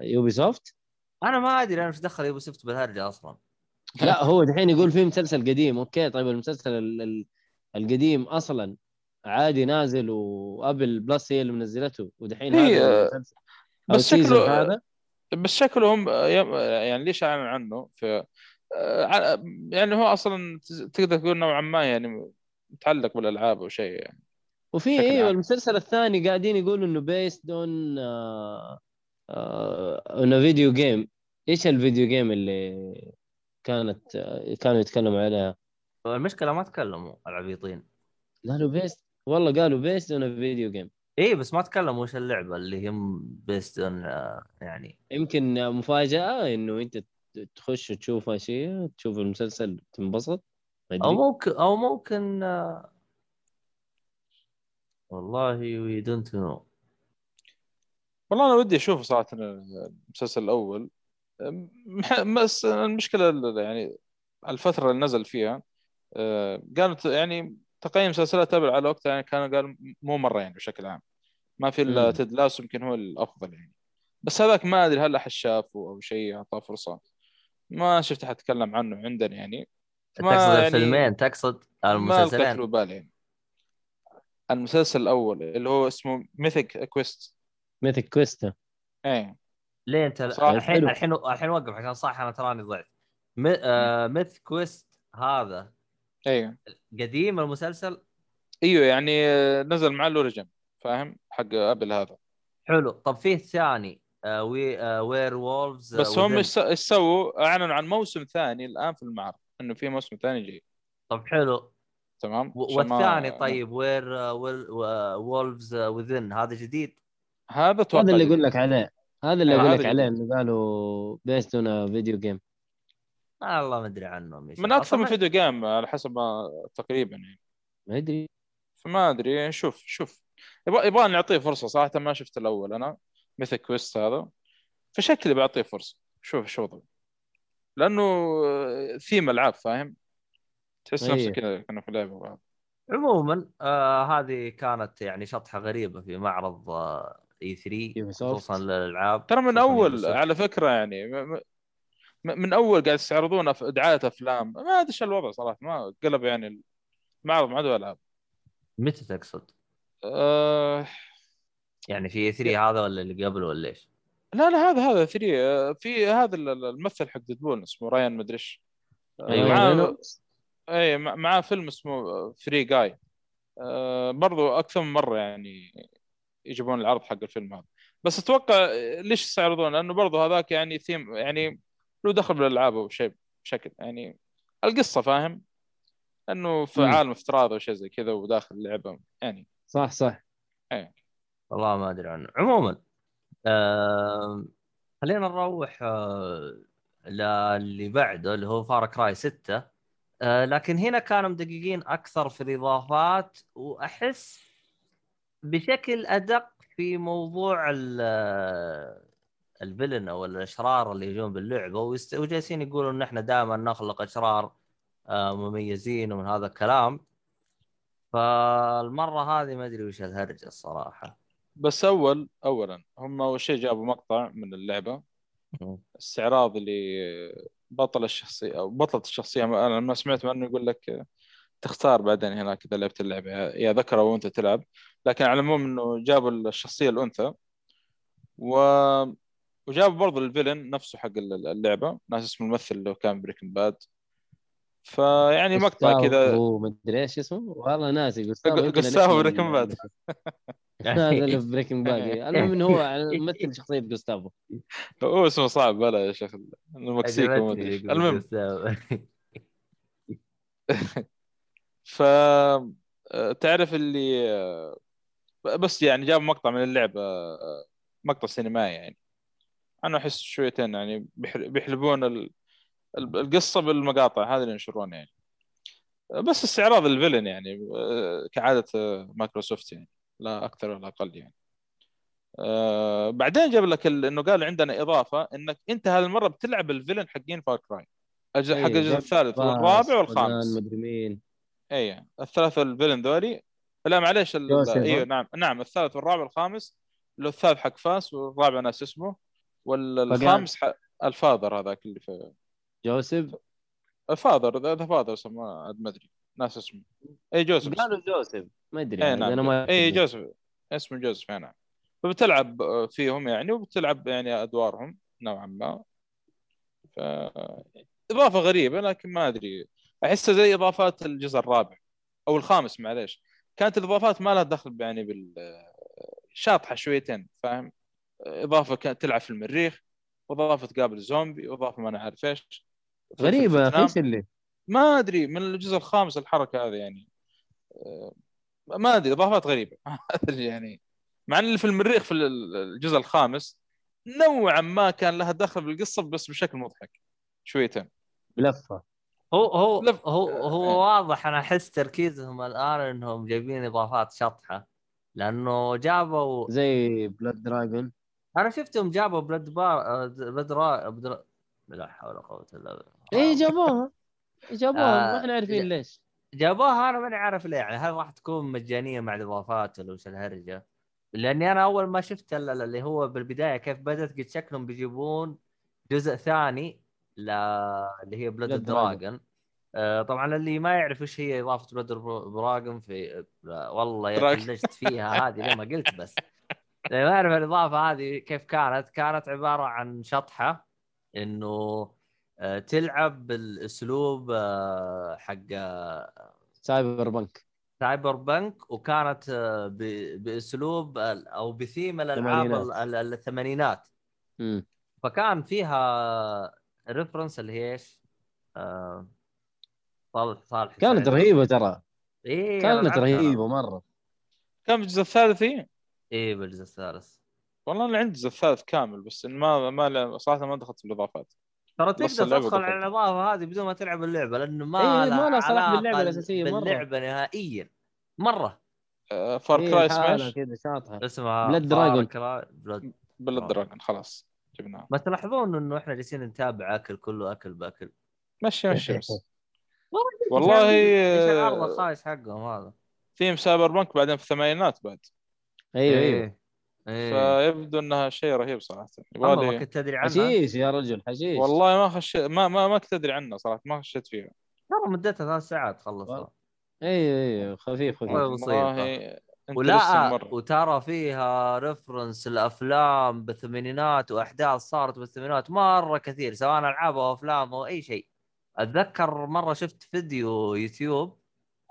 S2: Ubisoft
S1: أنا ما أدري أنا إيش دخل Ubisoft بالهرجة أصلا.
S2: لا هو دحين يقول في مسلسل قديم. okay طيب المسلسل ال- ال- القديم أصلا عادي نازل و Apple Plus هي اللي منزلته ودحين
S3: إيه،
S2: هذا المسلسل أو
S3: بس شكله-
S2: هذا؟
S3: بس شكلهم يعني ليش أعلن عنه؟ في يعني هو أصلا تقدر تقول نوعا ما يعني متعلق بالألعاب أو شيء يعني.
S2: وفي
S3: أيوه.
S2: المسلسل الثاني قاعدين يقولوا إنه based on on video game إيش ال video game اللي كانت آه، كانوا يتكلموا عليها؟
S1: المشكلة ما تكلموا العبيطين.
S2: قالوا based والله قالوا based on video game
S1: اي بس ما تكلموا وش اللعبة اللي هم based يعني.
S2: يمكن مفاجأة إنه أنت تخش وتشوف شيء تشوف المسلسل تنبسط أو
S1: ممكن أو ممكن آه، والله we don't know
S3: والله أنا ودي أشوف صراحة المسلسل الأول. بس المشكلة ال- يعني الفترة اللي نزل فيها آه، قالت يعني تقييم مسلسلات تابع على وقتها يعني كانوا قالوا مو مره يعني بشكل عام. ما في
S2: إلا.
S3: Ted Lasso يمكن هو الأفضل يعني. بس هذاك ما أدري هل أحد شافه أو شيء أعطاه فرصه ما شفت أحد يتكلم عنه عندنا يعني. ما
S1: تقصد
S3: يعني-
S1: الفيلمين تقصد
S3: ما
S1: المسلسلين؟
S3: له بال يعني المسلسل الأول اللي هو اسمه Mythic Quest
S2: Mythic Quest
S3: إيه.
S1: ليه
S3: أنت
S1: الحين. الحين الحين وقف عشان صح أنا تراني ضعت My- Mythic Quest هذا
S3: أيوه.
S1: قديم المسلسل؟
S3: أيوه يعني آه، نزل مع ال original فاهم؟ حق Apple هذا.
S1: حلو. طب فيه ثاني آه We- آه Werewolves
S3: بس هم إيش سووا؟ أعلنوا عن موسم ثاني الآن في المعرض إنه في موسم ثاني جاي.
S1: طب حلو.
S3: تمام؟
S1: و-
S3: عشان ما-
S1: والثاني طيب Werewolves Within هذا جديد؟
S3: هذا أتوقع
S2: هذا اللي. يقول لك عليه. هذا اللي
S3: آه، أقول
S2: لك عليه. إنه قالوا based on video game
S1: آه والله ما أدري عنهم
S3: من أكثر من video game على حسب ما تقريبا يعني.
S2: ما ادري
S3: فما أدري نشوف شوف. يبغى يبغى نعطيه فرصة صراحة ما شفت الأول أنا. مثل كويست هذا. فشكلي بعطيه فرصة. شوف شو وضعه. لأنه ثيم ألعاب فاهم؟ تحس. نفسك كذا كنا في لعبة. بعض
S1: عموما آه هذه كانت يعني شطحة غريبة في معرض آه اي 3
S2: Ubisoft.
S1: خصوصا للألعاب
S3: ترى من
S1: أول.
S3: على فكرة يعني من أول قاعد يستعرضون دعاية أفلام. ما أدري إيش الوضع صراحة. ما قلب يعني المعرض ما عاد ألعاب.
S1: متى تقصد؟
S3: أه
S1: يعني في E3 هذا ولا اللي قبله ولا إيش؟
S3: لا لا هذا هذا E3 في هذا ال- ال- الممثل حق ديدبول اسمه رايان مدري إيش.
S2: أيوة،
S3: معاه
S2: رينولدز.
S3: اي مع- معاه فيلم اسمه Free Guy أه برضو أكثر من مرة يعني يجيبون العرض حق الفيلم هذا. بس أتوقع ليش يستعرضون لأنه برضو هذاك يعني ثيم يعني له دخل بالالعاب أو شيء بشكل يعني القصة فاهم؟ إنه في
S2: مم.
S3: عالم افتراضي أو شيء زي كذا وداخل اللعبة يعني.
S2: صح صح.
S1: والله ما أدري عنه. عموما آه خلينا نروح آه للي بعده اللي هو فار كراي 6 آه لكن هنا كانوا مدققين أكثر في الإضافات وأحس بشكل أدق في موضوع ال- الفيلن أو الأشرار اللي يجون باللعبة ويست- وجالسين يقولوا إن إحنا دائما نخلق أشرار آه، مميزين ومن هذا الكلام. فالمرة هذه ما أدري وش الهرجة الصراحة.
S3: بس أول اولا هم أول شيء جابوا مقطع من
S1: اللعبة.
S3: استعراض اللي بطل الشخصيه أو بطلة الشخصية أنا لما سمعت عنه يقول لك تختار بعدين هناك إذا لعبت اللعبة يا ذكر أو أنثى تلعب. لكن على العموم إنه جابوا الشخصية الأنثى و وجابوا برضو الفيلن نفسه حق اللعبة ناس اسمه الممثل اللي كان بريكن باد فيعني مقطع كذا.
S2: هو مدري إيش اسمه؟ والله ناسي جوستافو
S3: Breaking Bad.
S2: هذا اللي في Breaking Bad المهم إنه هو ممثل شخصية جوستافو
S3: هو اسمه صعب بلا يا شيخ. إيش. المهم. ف تعرف اللي بس يعني جاب مقطع من اللعبة آه، مقطع سينمائي يعني. أنا أحس شويتين يعني بيحل- بيحلبون ال... ال- القصة بالمقاطع هذا اللي ينشرونه يعني. بس استعراض ال villain يعني آه، كعادة آه، يوبيسوفت يعني لا أكثر ولا أقل يعني. آه، بعدين جاب لك ال- إنه قال عندنا إضافة إنك أنت هذه المرة بتلعب ال villain حقين Far Cry حق الجزء الثالث والرابع والخامس.
S2: مدري مين.
S3: اي الثلاثة ال villain ذولي. لا معليش
S2: أيوه؟
S3: نعم نعم الثالث والرابع والخامس اللي هو الثالث حق فاس والرابع ناس اسمه. والخامس حق ال Father هذاك اللي في
S2: جوزيف
S3: ال Father the Father اسمه عاد ما أدري. ناس اسمه. اي جوزيف.
S2: قالوا جوزيف ما أدري
S3: اي
S2: أنا
S3: نعم.
S2: ما
S3: اي جوزيف اسمه جوزيف إي نعم. فبتلعب فيهم يعني وبتلعب يعني أدوارهم نوعا ما. ف إضافة غريبة لكن ما أدري. احسها زي إضافات الجزء الرابع أو الخامس معليش. كانت الإضافات ما لها دخل يعني بال شاطحة شويتين فاهم؟ إضافة كانت تلعب في المريخ واضافه تقابل زومبي واضافه ما أنا عارف إيش
S2: غريبة إيش اللي؟
S3: ما أدري من الجزء الخامس الحركة هذه يعني. آه، ما أدري إضافات غريبة. ما أدري يعني. مع إن اللي في المريخ في ال- الجزء الخامس نوعا ما كان لها دخل بالقصة بس بشكل مضحك شويتين
S2: بلفة.
S1: هو هو
S3: لف-
S1: هو هو واضح أنا أحس تركيزهم الآن إنهم جايبين إضافات شطحة. لأنه جابوا
S2: زي Blood Dragon
S1: أنا شفتهم جابوا Blood بار Blood را... Blood... لا حول ولا قوة إلا بالله.
S2: اي جابوها. جابوها
S1: آه،
S2: ما إحنا عارفين ليش
S1: جابوها أنا ماني عارف ليه يعني. هل راح تكون مجانية مع الإضافات ولا وش الهرجة؟ لأني أنا أول ما شفت ال- ال- اللي هو بالبداية كيف بدأت قلت شكلهم بيجيبون جزء ثاني ل... اللي هي
S2: Blood. Dragon
S1: آه طبعا اللي ما يعرف وش هي إضافة Blood Dragon في والله يا فيها هذه ليه ما قلت بس. اللي ما يعرف الإضافة هذه كيف كانت. كانت عبارة عن شطحة إنه آه، تلعب بالأسلوب آه، حق آه، cyberpunk. cyberpunk وكانت ب- بأسلوب أو بثيم الألعاب
S2: الثمانينات.
S1: فكان فيها reference اللي هي إيش؟ صالح صالح
S2: كانت رهيبة ترى.
S1: إيه
S2: كانت رهيبة مرة.
S3: كان الجزء الثالث
S1: إيه بالجزء الثالث
S3: والله أنا عندي الجزء الثالث كامل بس إن ما ما صراحة ما دخلت في الاضافات
S1: ترى تقدر تدخل. على الإضافة هذه بدون ما تلعب اللعبة لأنه ما
S2: إيه، ما لها صلاح
S1: علاقة
S2: باللعبة الأساسية مرة.
S1: باللعبة نهائيا. مرة.
S3: Far
S2: إيه، Cry
S3: سماش
S2: كذا شاطحة.
S1: اسمها
S2: Blood Dragon.
S1: Blood
S3: Blood Dragon خلاص جبناها
S1: ما تلاحظون إنه إحنا جالسين نتابع أكل كله أكل بأكل.
S3: مشي مشي بس
S1: والله
S3: والله
S1: إيش العرض
S3: آه،
S1: الخايس حقهم هذا.
S3: theme cyberpunk بعدين في الثمانينات بعد.
S2: أيوه أيوه.
S1: إيه.
S3: فيبدو إنها شيء رهيب صراحة.
S1: اما ما كنت تدري عنها؟
S2: حشيش يا رجل حشيش.
S3: والله ما خش ما ما ما كنت أدري عنها صراحة ما خشيت فيها.
S1: ترى مدتها ثلاث ساعات خلصها
S2: أيوه أيوه خفيف خفيف.
S1: والله.
S3: والله
S1: ولا. وترى فيها reference الأفلام بالثمانينات وأحداث صارت بالثمانينات مرة كثير سواء ألعاب أو أفلام أو أي شيء. أتذكر مرة شفت فيديو يوتيوب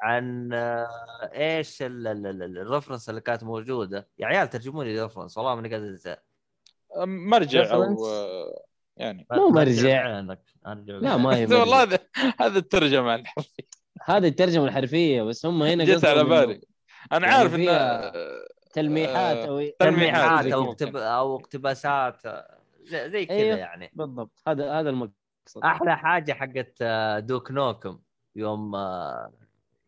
S1: عن آه، إيش ال- ال- ال- ال reference اللي كانت موجودة يا عيال ترجموا لي ال reference والله ماني قادر.
S3: مرجع
S2: أو.
S3: آه، يعني
S2: مو مرجع. لا ما هي
S3: والله. هذا هذا الترجمة الحرفية
S2: هذه الترجمة الحرفية بس هم هنا
S3: جت على بالي أنا
S2: يعني
S3: عارف انه
S2: فيها تلميحات
S3: آه،
S2: أو
S1: تلميحات أو. أو اقتباسات زي, زي كذا
S2: أيوه.
S1: يعني
S2: بالضبط هذا هذا المقصد
S1: أحلى حاجة حقت آه، دوك نوكم يوم آه،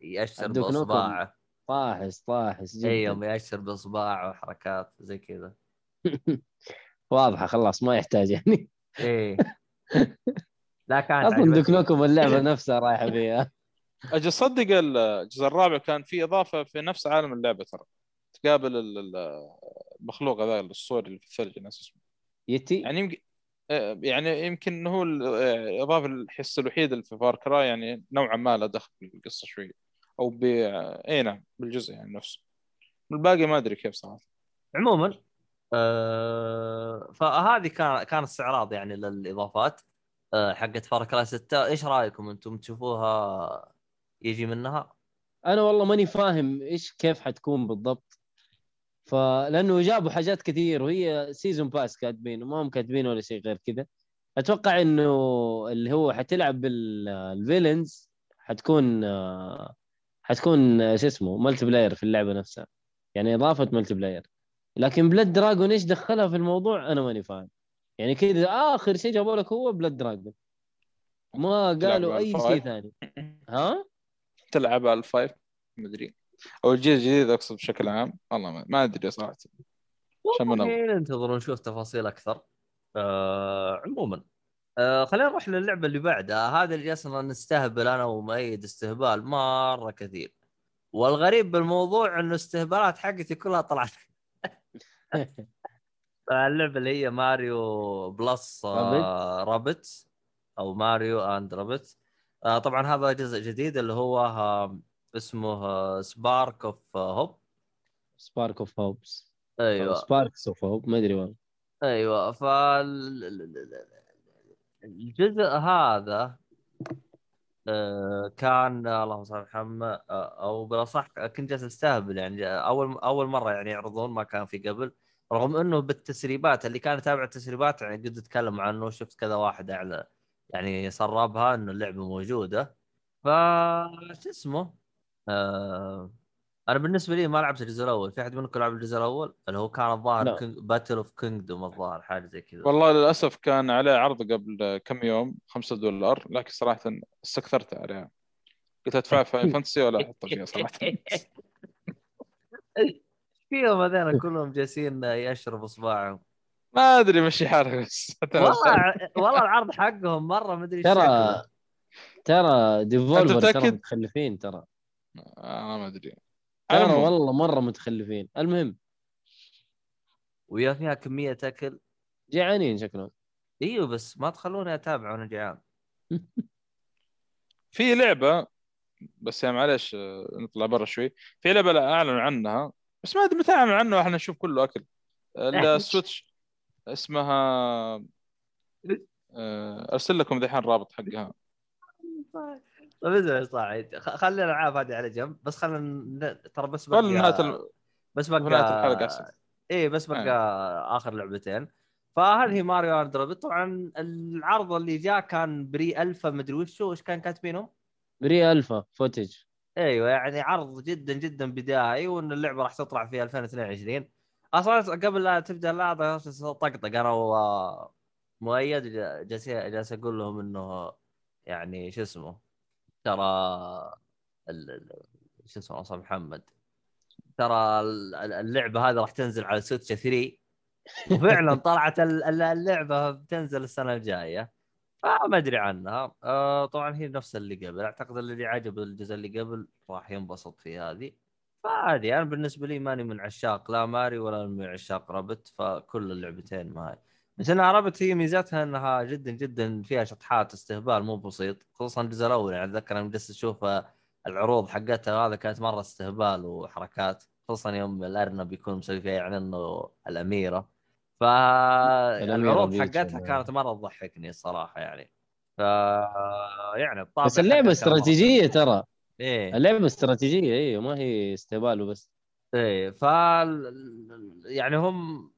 S1: يأشر. باصبعه
S2: طاحس طاحس جدا.
S1: اي يوم يأشر باصبعه وحركات زي كذا.
S2: واضحة خلاص ما يحتاج يعني.
S1: إيه لا كانت
S2: أصلا
S1: عجبتني.
S2: دكنوكم اللعبة نفسها رايحة فيها.
S3: أجل صدق الجزء الرابع كان في إضافة في نفس عالم اللعبة ترى. تقابل ال- ال- المخلوق هذا الاسطوري اللي في الثلج ناس اسمه.
S2: يتي؟
S3: يعني يمكن آه، يعني يمكن هو ال- الاضافه الحس الوحيد اللي في فار كراي يعني نوعا ما له دخل بالقصة شوي. أو ب اي نعم بالجزء يعني نفسه. الباقي ما أدري كيف صراحة.
S1: عموما آه فهذه كان كان استعراض يعني للإضافات آه حقت Far Cry 6 إيش رأيكم أنتم تشوفوها يجي منها؟
S2: أنا والله ماني فاهم إيش كيف حتكون بالضبط. فلأنه جابوا حاجات كثير وهي season pass كاتبين وما هم كاتبين ولا شيء غير كذا. أتوقع إنه اللي هو حتلعب بال villains حتكون آه، حتكون آه، شو اسمه multiplayer في اللعبة نفسها. يعني إضافة multiplayer لكن Blood Dragon إيش دخلها في الموضوع؟ أنا ماني فاهم. يعني كذا آخر شيء جابوا لك هو Blood Dragon ما قالوا
S3: أي
S2: شيء. ثاني. ها؟
S3: تلعب على ال five؟ مدري أو الجيل الجديد أقصد بشكل عام؟ والله ما, ما أدري صراحة. عشان ما
S1: والله ننتظر ونشوف تفاصيل أكثر. آه عموما. آه خلينا نروح للعبة اللي بعدها. هذا اللي جالسنا نستهبل أنا ومؤيد استهبال مرة كثير. والغريب بالموضوع إنه استهبالات حقتي كلها طلعت. اللعبه اللي هي ماريو plus آه Rabbids. أو ماريو and Rabbids. آه طبعا هذا جزء جديد اللي هو آه اسمه Spark of Hope
S2: Spark of Hopes
S1: أيوه.
S2: Sparks of Hope ما أدري والله.
S1: أيوه. فال الجزء هذا آه، كان اللهم صل على محمد آه، أو بالأصح كنت جالس أستهبل يعني أول أول مرة يعني يعرضون ما كان في قبل رغم إنه بالتسريبات اللي كان يتابع التسريبات يعني قد تكلم عنه شفت كذا واحد أعلى يعني سربها إنه اللعبة موجودة. ف شو اسمه؟ آه... أنا بالنسبة لي ما لعبت الجزء الأول. في أحد منكم لعب الجزء الأول؟ اللي هو كان الظاهر. King... Battle of Kingdom الظاهر حاجة زي كذا.
S3: والله للأسف كان عليه عرض قبل كم يوم 5 دولار لكن صراحة استكثرت عليها. قلت أدفع في فانتسي ولا أحط فيها صراحة.
S1: فيهم هذول كلهم جالسين يشربوا اصبعهم
S3: ما أدري مشي حالك بس.
S1: والله والله العرض حقهم مرة مدري إيش
S2: ترى. ترى ديفولفر ترى
S3: متأكد؟
S2: متخلفين ترى.
S3: آه ما أدري.
S2: ترى. والله مرة متخلفين. المهم.
S1: ويا فيها كمية أكل.
S2: جيعانين شكلهم.
S1: إيوه بس ما تخلوني اتابع وأنا جيعان
S3: في لعبة بس يعني معلش آه، نطلع برا شوي. في لعبة لا اعلنوا عنها بس ما أدري متى اعلنوا عنها وإحنا نشوف كله أكل. السويتش اسمها آه، أرسل لكم دحين رابط حقها.
S1: طيب اسمع خ- خلي الالعاب هذه على جنب. بس خلينا ن- ترى بس
S3: نهايه
S1: بقى
S3: ال-
S1: بس
S3: نهاية الحلقة
S1: بقى
S3: احسن
S1: إيه بس بقى آخر لعبتين. فهذه ماريو and Rabbids طبعا العرض اللي جاء كان pre-alpha مدري وشو إيش كان كاتبينهم؟
S2: pre-alpha footage
S1: أيوه يعني عرض جدا جدا بدائي وإن اللعبة راح تطلع في 2022 أصلا قبل لا تبدأ اللعبة طقطق أنا ومؤيد جالس جالس أقول لهم إنه يعني شو اسمه. ترى شو اسمه أصلا محمد. ترى ال- ال- اللعبة هذه راح تنزل على سويتش 3 وفعلا طلعت ال- ال- اللعبة بتنزل السنة الجاية. فما أدري عنها. آه طبعا هي نفس اللي قبل. أعتقد اللي عجب الجزء اللي قبل راح ينبسط في هذه. فعادي أنا بالنسبة لي ماني من عشاق لا ماريو ولا من عشاق Rabbids فكل اللعبتين معي بس إنها Rabbids هي ميزتها إنها جدا جدا فيها شطحات استهبال مو بسيط خصوصا الجزء الأول. يعني أتذكر أنا جلست أشوف العروض حقتها هذا كانت مرة استهبال وحركات خصوصا يوم الأرنب يكون مسوي فيها يعني إنه الأميرة. فالعروض حقتها كانت مرة تضحكني الصراحة يعني. ف يعني الطابع
S2: بس
S1: اللعبة
S2: استراتيجية ترى.
S1: إيه.
S2: اللعبة استراتيجية أيوه ما هي استهبال وبس.
S1: إيه ف يعني هم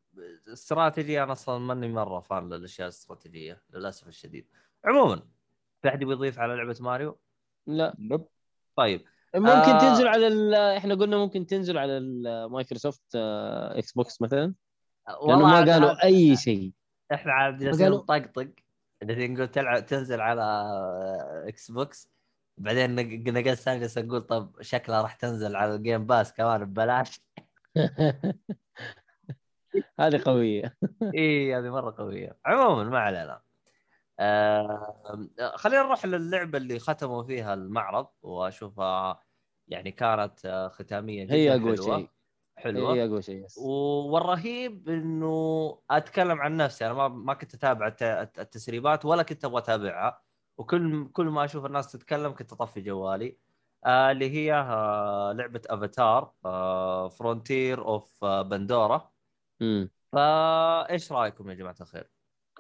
S1: استراتيجي أنا أصلا ماني مرة فان للأشياء الاستراتيجية للأسف الشديد. عموما في أحد يضيف على لعبة ماريو؟
S2: لا.
S3: nope.
S1: طيب.
S2: ممكن
S1: آه.
S2: تنزل على ال- إحنا قلنا ممكن تنزل على المايكروسوفت آه، إكس بوكس مثلا. لأنه ما قالوا
S1: هذا-
S2: أي شيء.
S1: إحنا عاد جالسين نطقطق جالسين نقول تلعب تنزل على إكس بوكس. بعدين نق- نقص ثاني جالس نقول طب شكلها راح تنزل على ال Game Pass كمان ببلاش.
S2: هذه قوية.
S1: اي هذه مرة قوية. عموما ما علينا. آه خلينا نروح للعبة اللي ختموا فيها المعرض وأشوفها يعني كانت آه، ختامية جدا
S2: هي
S1: أقوى
S2: شيء.
S1: حلوة.
S2: هي أقوى شيء.
S1: والرهيب إنه أتكلم عن نفسي. أنا ما ما كنت أتابع الت- التسريبات ولا كنت أبغى أتابعها. وكل كل ما أشوف الناس تتكلم كنت أطفي جوالي. آه اللي هي آه لعبة افاتار Frontiers of آه فايش رايكم يا جماعة الخير؟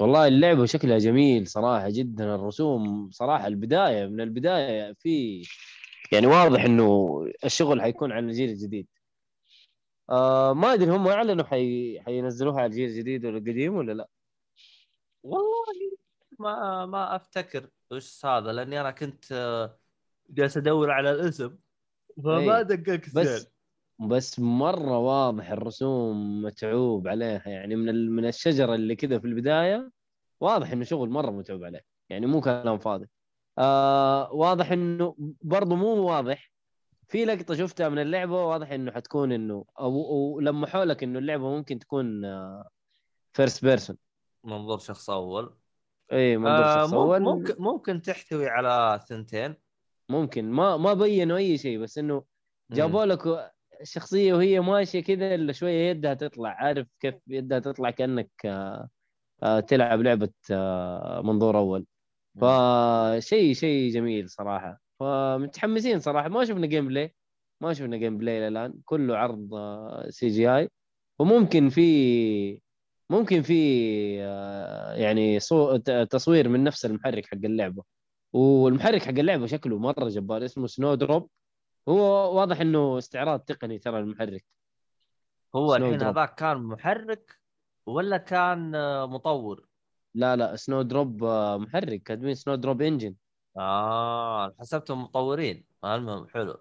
S2: والله اللعبة شكلها جميل صراحة جدا الرسوم صراحة البداية من البداية في يعني واضح إنه الشغل حيكون على الجيل الجديد آه ما أدري هم أعلنوا حي... حينزلوها على الجيل الجديد ولا القديم ولا لا
S1: والله ما ما أفتكر وش هذا لأني أنا كنت آه، جالس أدور على الاسم فما
S2: إي.
S1: دققت
S2: بس. بس مرة واضح الرسوم متعوب عليها يعني من. من الشجرة اللي كذا في البداية واضح إنه شغل مرة متعوب عليه يعني مو كلام فاضي. آه واضح إنه برضه مو واضح في لقطة شفتها من اللعبة واضح إنه حتكون إنه أو, أو لمحوا لك إنه اللعبة ممكن تكون first person
S1: منظور شخص أول.
S2: اي منظور
S1: آه
S2: شخص
S1: مم-
S2: أول.
S1: ممكن ممكن تحتوي على ثنتين.
S2: ممكن ما ما بينوا أي شيء بس إنه جابوا لك الشخصيه وهي ماشية كذا الا شوية يدها تطلع عارف كيف يدها تطلع كأنك آه، آه، تلعب لعبة آه، منظور أول. فشيء شيء جميل صراحة. فمتحمسين صراحة. ما شفنا gameplay ما شفنا gameplay الآن. كله عرض CGI وممكن في ممكن في يعني صو... تصوير من نفس المحرك حق اللعبة. والمحرك حق اللعبة شكله مرة جبار. اسمه Snowdrop هو واضح إنه استعراض تقني ترى المحرك.
S1: هو الحين. هذاك كان محرك ولا كان آه، مطور؟
S2: لا لا Snowdrop آه، محرك. كاتبين Snowdrop engine
S1: آه حسبتهم مطورين. المهم حلو.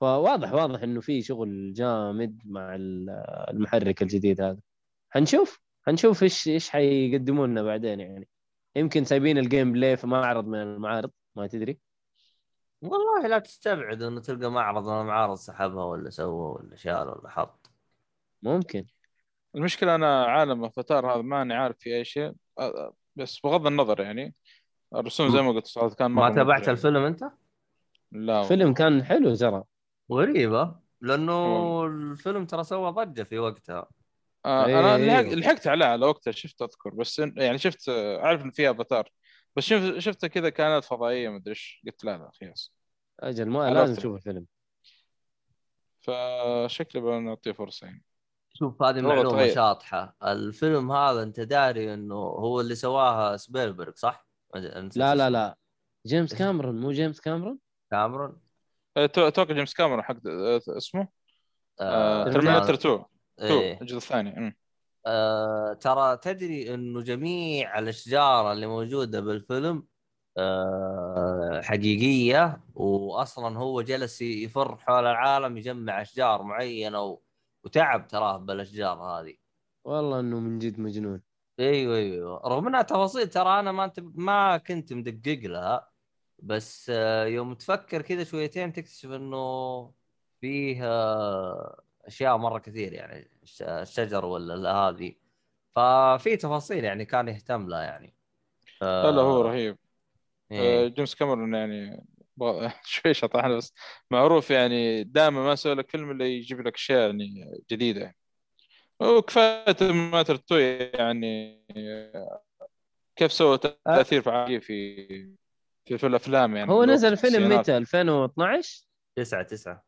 S2: فواضح واضح إنه في شغل جامد مع ال- المحرك الجديد هذا. حنشوف حنشوف إيش إيش حيقدموا لنا بعدين يعني. يمكن سايبين ال gameplay في معرض من المعارض ما تدري.
S1: والله لا تستبعد إنه تلقى معرض من المعارض سحبها ولا سوى ولا شال ولا حط
S2: ممكن
S3: المشكلة أنا عالم افاتار هذا ماني عارف في أي شيء بس بغض النظر يعني الرسوم زي ما قلت كان
S1: ما تابعت
S3: مبدع.
S1: الفيلم أنت؟
S3: لا
S2: فيلم كان حلو ترى
S1: غريبة
S3: لأنه.
S1: الفيلم ترى سوى ضجة في وقتها
S3: آه
S2: إيه، أنا.
S3: لحق- لحقت عليه على وقتها شفت أذكر بس يعني شفت آه، عارف إن فيها أفاتار بس شفت شفته كذا كانت فضائية مدري إيش. قلت لا لا خلاص
S2: أجل ما. لازم نشوف الفيلم.
S3: فشكلي بنعطيه فرصة يعني.
S1: شوف هذه
S3: والله
S1: معلومة
S3: تغير.
S1: شاطحة. الفيلم هذا أنت داري إنه هو اللي سواها سبيلبرغ صح؟
S2: لا لا. لا. جيمس كاميرون مو جيمس كاميرون؟
S1: كاميرون.
S3: تو- توقع جيمس كاميرون حق آه، اسمه؟ Terminator 2 2
S1: إيه.
S3: الجزء الثاني.
S1: آه ترى تدري إنه جميع الأشجار اللي موجودة بالفيلم آه حقيقية واصلا هو جلس يفر حول العالم يجمع أشجار معينة. وتعب تراه بالأشجار هذه
S2: والله إنه من جد مجنون
S1: أيوه أيوه رغم إنها تفاصيل ترى أنا ما انت ما كنت مدقق لها بس آه، يوم تفكر كذا شويتين تكتشف إنه فيه آه، أشياء مرة كثير يعني الش- الشجر ولا هذه. ففي تفاصيل يعني كان يهتم لها يعني.
S3: لا لا هو رهيب. آه،
S1: إيه.
S3: جيمس كاميرون يعني شوي شطحنا بس معروف يعني دائما ما يسوي لك فيلم إلا يجيب لك أشياء يعني جديدة. وكفاية Terminator 2 يعني كيف سوى تأثير فعالي في في, في الأفلام يعني.
S2: هو نزل فيلم. متى؟ 2012
S1: تسعة تسعة.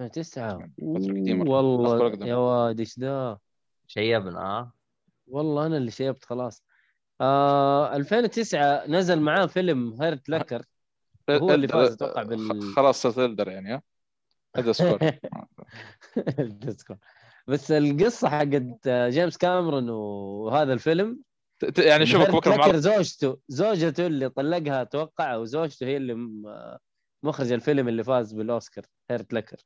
S2: 2009
S3: فترة قديمة. أذكر
S2: والله. يا واد إيش ذا
S1: شيبنا ها
S2: والله أنا اللي شيبت خلاص. آه 2009 نزل معاه فيلم Hurt Locker. هو اللي فاز أتوقع بال-
S3: خ- خلاص صرت elder يعني ها هذا سكور.
S2: بس القصة حقت جيمس كاميرون وهذا الفيلم
S3: يعني شوفك
S2: هيرت بكرة
S3: معرض
S2: زوجته زوجته اللي طلقها أتوقع وزوجته هي اللي مخرج الفيلم اللي فاز بالأوسكار هيرت لكر.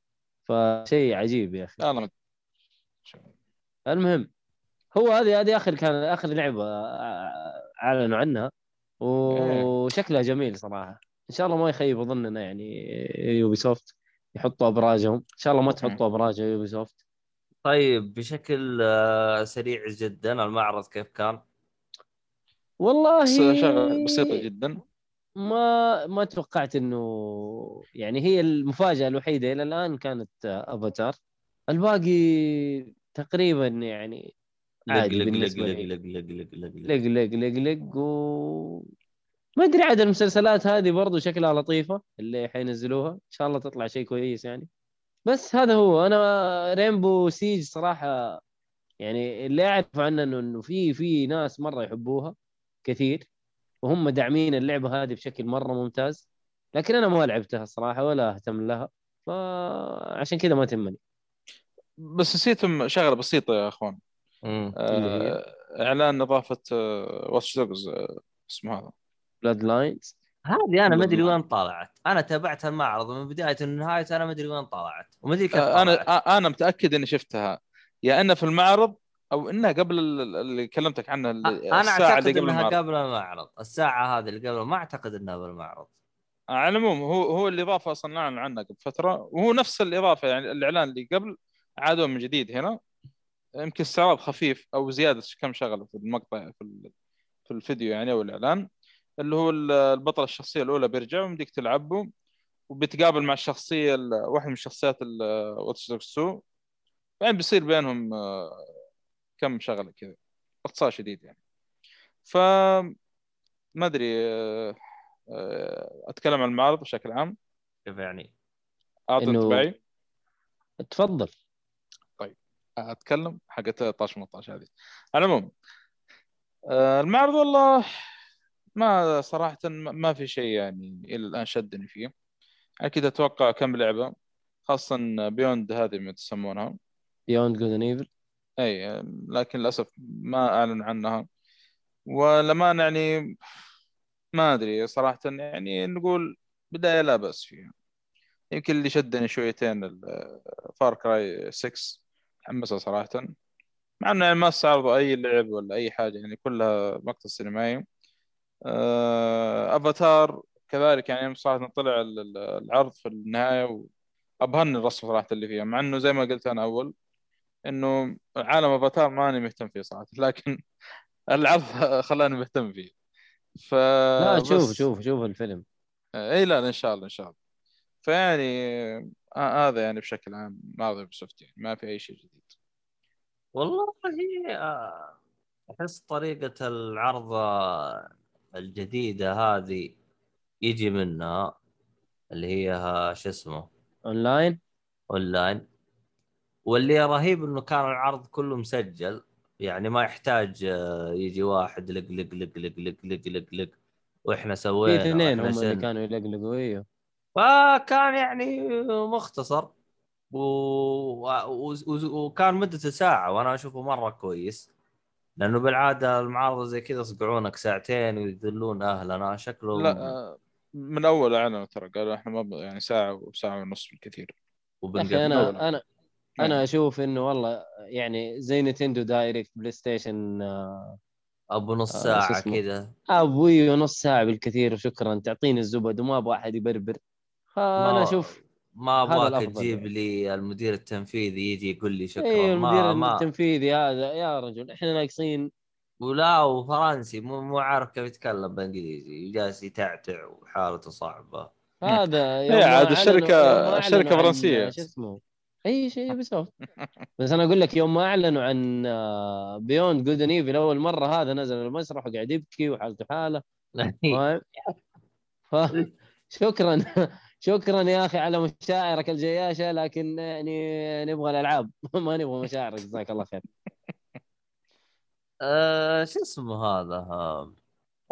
S2: فشيء عجيب يا
S3: أخي.
S2: المهم هو هذه هذه آخر كان آخر لعبة أعلنوا عنها. وشكلها جميل صراحة. إن شاء الله ما يخيب ظننا يعني Ubisoft يحطوا أبراجهم. إن شاء الله ما تحطوا أبراج Ubisoft
S1: طيب بشكل سريع جدا المعرض كيف كان؟
S2: والله
S3: بسيطة جدا.
S2: ما ما توقعت إنه يعني هي المفاجأة الوحيدة إلى الآن كانت أفاتار. الباقي تقريبا يعني عادي
S1: لق لق لق لق. لق لق لق لق.
S2: لق لق و ما أدري عاد المسلسلات هذه برضو شكلها لطيفة اللي حينزلوها إن شاء الله تطلع شيء كويس يعني. بس هذا هو. أنا رينبو سيج صراحة يعني اللي أعرف عنه إنه في في ناس مرة يحبوها كثير. وهم داعمين اللعبة هذه بشكل مرة ممتاز لكن أنا ما لعبتها الصراحه ولا أهتم لها فعشان كذا ما تهمني.
S3: بس نسيتم شغلة بسيطة يا أخوان.
S1: مم.
S3: آه، إعلان اضافه Watch Dogs اسمه هذا.
S2: Bloodlines
S1: هذه أنا ما
S3: أدري.
S1: وين طلعت. أنا تابعت المعرض من بداية لنهايته أنا ما أدري وين طلعت. وما أدري كيف
S3: آه،
S1: أنا.
S3: آه، أنا متأكد إني شفتها. يا انها في المعرض أو إنها قبل ال- اللي كلمتك عنها ال-
S1: أنا
S3: الساعة
S1: أعتقد
S3: اللي قبل
S1: إنها
S3: المعرض.
S1: قبل المعرض. الساعة هذه اللي قبل ما أعتقد إنها بالمعرض
S3: على العموم هو هو الإضافة أصلا أعلن عنها قبل فترة وهو نفس الإضافة يعني الإعلان اللي قبل عادوا من جديد هنا. يمكن استعراض خفيف أو زيادة كم شغلة في المقطع في في الفيديو يعني أو الإعلان. اللي هو ال- البطل الشخصية الأولى بيرجع ويمديك تلعبه وبيتقابل مع الشخصية ال- واحدة من الشخصيات Watch Dogs 2 يعني بيصير بينهم آه، كم شغلة كذا باختصار شديد يعني. ف ما أدري آه، أتكلم عن المعرض بشكل عام.
S1: كيف يعني؟
S3: اعطي
S2: إنه-
S3: انطباعي
S2: تفضل.
S3: أتكلم حقت 13 18 هذه. على العموم آه، المعرض والله ما صراحة ما ما في شيء يعني إلى الآن شدني فيه. أكيد أتوقع كم لعبة خاصة Beyond هذه ما تسمونها
S2: Beyond Good Evil
S3: أي لكن للأسف ما أعلن عنها. ولما يعني ما أدري صراحة يعني نقول بداية لا بأس فيها. يمكن اللي شدني شويتين فار كراي 6 حمسها صراحة. مع إنه يعني ما استعرضوا أي لعب ولا أي حاجة يعني كلها مقطع سينمائي آه، افاتار كذلك يعني صراحة طلع ال- ال- العرض في النهاية وأبهرني الرسم صراحة اللي فيها مع إنه زي ما قلت أنا أول إنه عالم أفاتار ماني مهتم فيه صراحة لكن العرض خلاني مهتم فيه. ف
S2: لا شوف
S3: بس-
S2: شوف شوف الفيلم.
S3: إي لا إن شاء الله إن شاء الله. فيعني آه هذا يعني بشكل عام معرض Ubisoft يعني ما في أي شيء جديد.
S1: والله آه، أحس طريقة العرض آه، الجديدة هذه يجي منها اللي هي ها- شو اسمه؟
S2: online؟
S1: online. واللي رهيب إنه كان العرض كله مسجل. يعني ما يحتاج آه، يجي واحد لق لق لق لق لق لق لق لق. وإحنا
S2: في
S1: سوينا
S2: اثنين
S1: وإحنا
S2: هم اللي. كانوا يلقلقوا إيوه.
S1: فكان يعني مختصر. و... و... و... وكان مدته ساعة وأنا أشوفه مرة كويس. لأنه بالعادة المعارضة زي كذا يصقعونك ساعتين ويذلون أهلنا. شكله
S3: لا آه، من أول أعلنوا ترى قالوا إحنا ما يعني ساعة وساعه ونص بالكثير.
S1: وبنقفل
S2: أخي
S3: أولا.
S2: أنا أنا أنا أشوف إنه والله يعني زي Nintendo Direct PlayStation آه،
S1: أبو نص
S2: آه، اسمه؟
S1: كذا.
S2: أبوي نص ساعة بالكثير وشكرا تعطيني الزبد وما أبغى أحد يبربر. فأنا
S1: ما-
S2: أشوف
S1: ما
S2: أبغاك
S1: تجيب
S2: يعني.
S1: لي المدير التنفيذي يجي يقول لي شكرا.
S2: أيوه المدير
S1: ما ما
S2: التنفيذي هذا. يا رجل إحنا ناقصين.
S1: ولا وفرنسي مو مو عارف كيف يتكلم بالانجليزي جالس يتعتع وحالته صعبة.
S2: هذا
S3: إيه، عاد
S2: ما ما
S3: الشركة
S2: عن-
S3: فرنسية.
S2: شو اسمه؟ إيش Ubisoft بس أنا أقول لك يوم ما أعلنوا عن Beyond Good and Evil أول مرة هذا نزل المسرح وقاعد يبكي وحالته حالة؟ ف- شكرا شكرا يا أخي على مشاعرك الجياشة لكن يعني نبغى الألعاب. ما نبغى مشاعرك جزاك الله خير.
S1: آه شو اسمه هذا.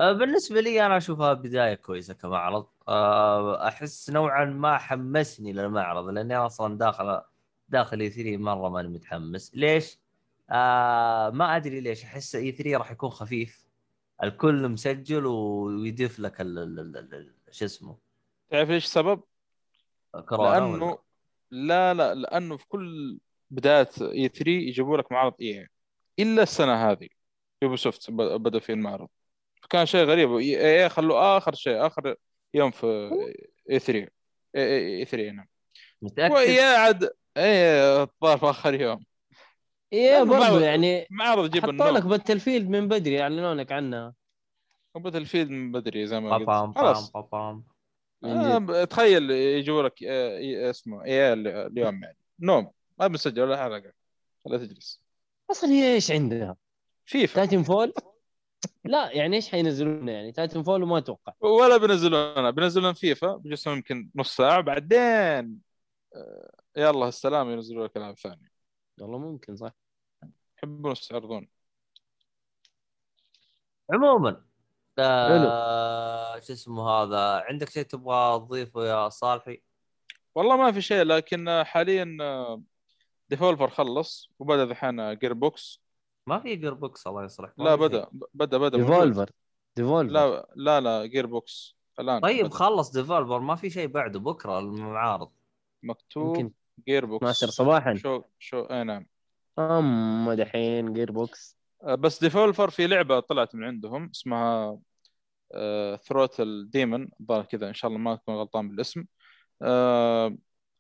S1: آه بالنسبة لي أنا أشوفها بداية كويسة كمعرض. آه أحس نوعا ما حمسني للمعرض لأني أصلا داخل داخل اي 3 مرة ماني متحمس ليش؟ آه ما أدري ليش أحس اي 3 راح يكون خفيف الكل مسجل ويضيف لك شو اسمه
S3: تعرف ليش السبب؟
S1: كورونا
S3: لأنه
S1: ولا؟
S3: لا لا لأنه في كل بداية اي 3 يجيبوا لك معرض اي إلا السنة هذه يوبي سوفت بدأ في المعرض فكان شيء غريب اي اي خلوه آخر شيء آخر يوم في اي 3 اي 3 نعم
S1: متأكد؟
S3: واي عاد اي الظاهر في آخر يوم.
S2: إيه
S3: معرض-
S2: يعني
S3: معرض يجيب
S2: حطوا لك
S3: النوم.
S2: باتل فيلد من بدري اعلنوا لك عنها.
S3: وباتل فيلد من بدري زي ما
S1: بام
S3: قلت.
S1: بام
S3: خلاص.
S1: بام بام.
S2: من
S3: آه تخيل يجوا لك آه، إيه اسمه إيه اليوم يعني. نوم. ما بنسجل ولا حلقة. خليها تجلس.
S2: أصلا هي إيش عندها؟ FIFA. Titanfall لا يعني إيش حينزلون يعني؟ Titanfall وما أتوقع.
S3: ولا بينزلون بينزلون فيفا بجلسون يمكن نص ساعة بعدين آه، يلا السلام ينزلوا لك ألعاب ثانية.
S2: والله ممكن صح.
S3: يحبون يستعرضون
S1: عموما آه شو اسمه هذا؟ عندك شيء تبغى تضيفه يا صالحي؟
S3: والله ما في شيء لكن آه، حاليا Devolver خلص وبدأ ذحين Gearbox
S1: ما في Gearbox الله يصلحك
S3: لا. بدأ بدأ بدأ.
S2: Devolver Devolver
S3: لا لا لا Gearbox الآن.
S1: طيب
S3: بدأ.
S1: خلص Devolver ما في شيء بعده بكرة المعارض.
S3: مكتوب
S2: يمكن
S3: Gearbox
S2: 12 صباحا.
S3: شو شو اي نعم.
S2: اما دحين Gearbox
S3: آه، بس Devolver في لعبة طلعت من عندهم اسمها Throttle Demon الظاهر كذا إن شاء الله ما اكون غلطان بالاسم. آه،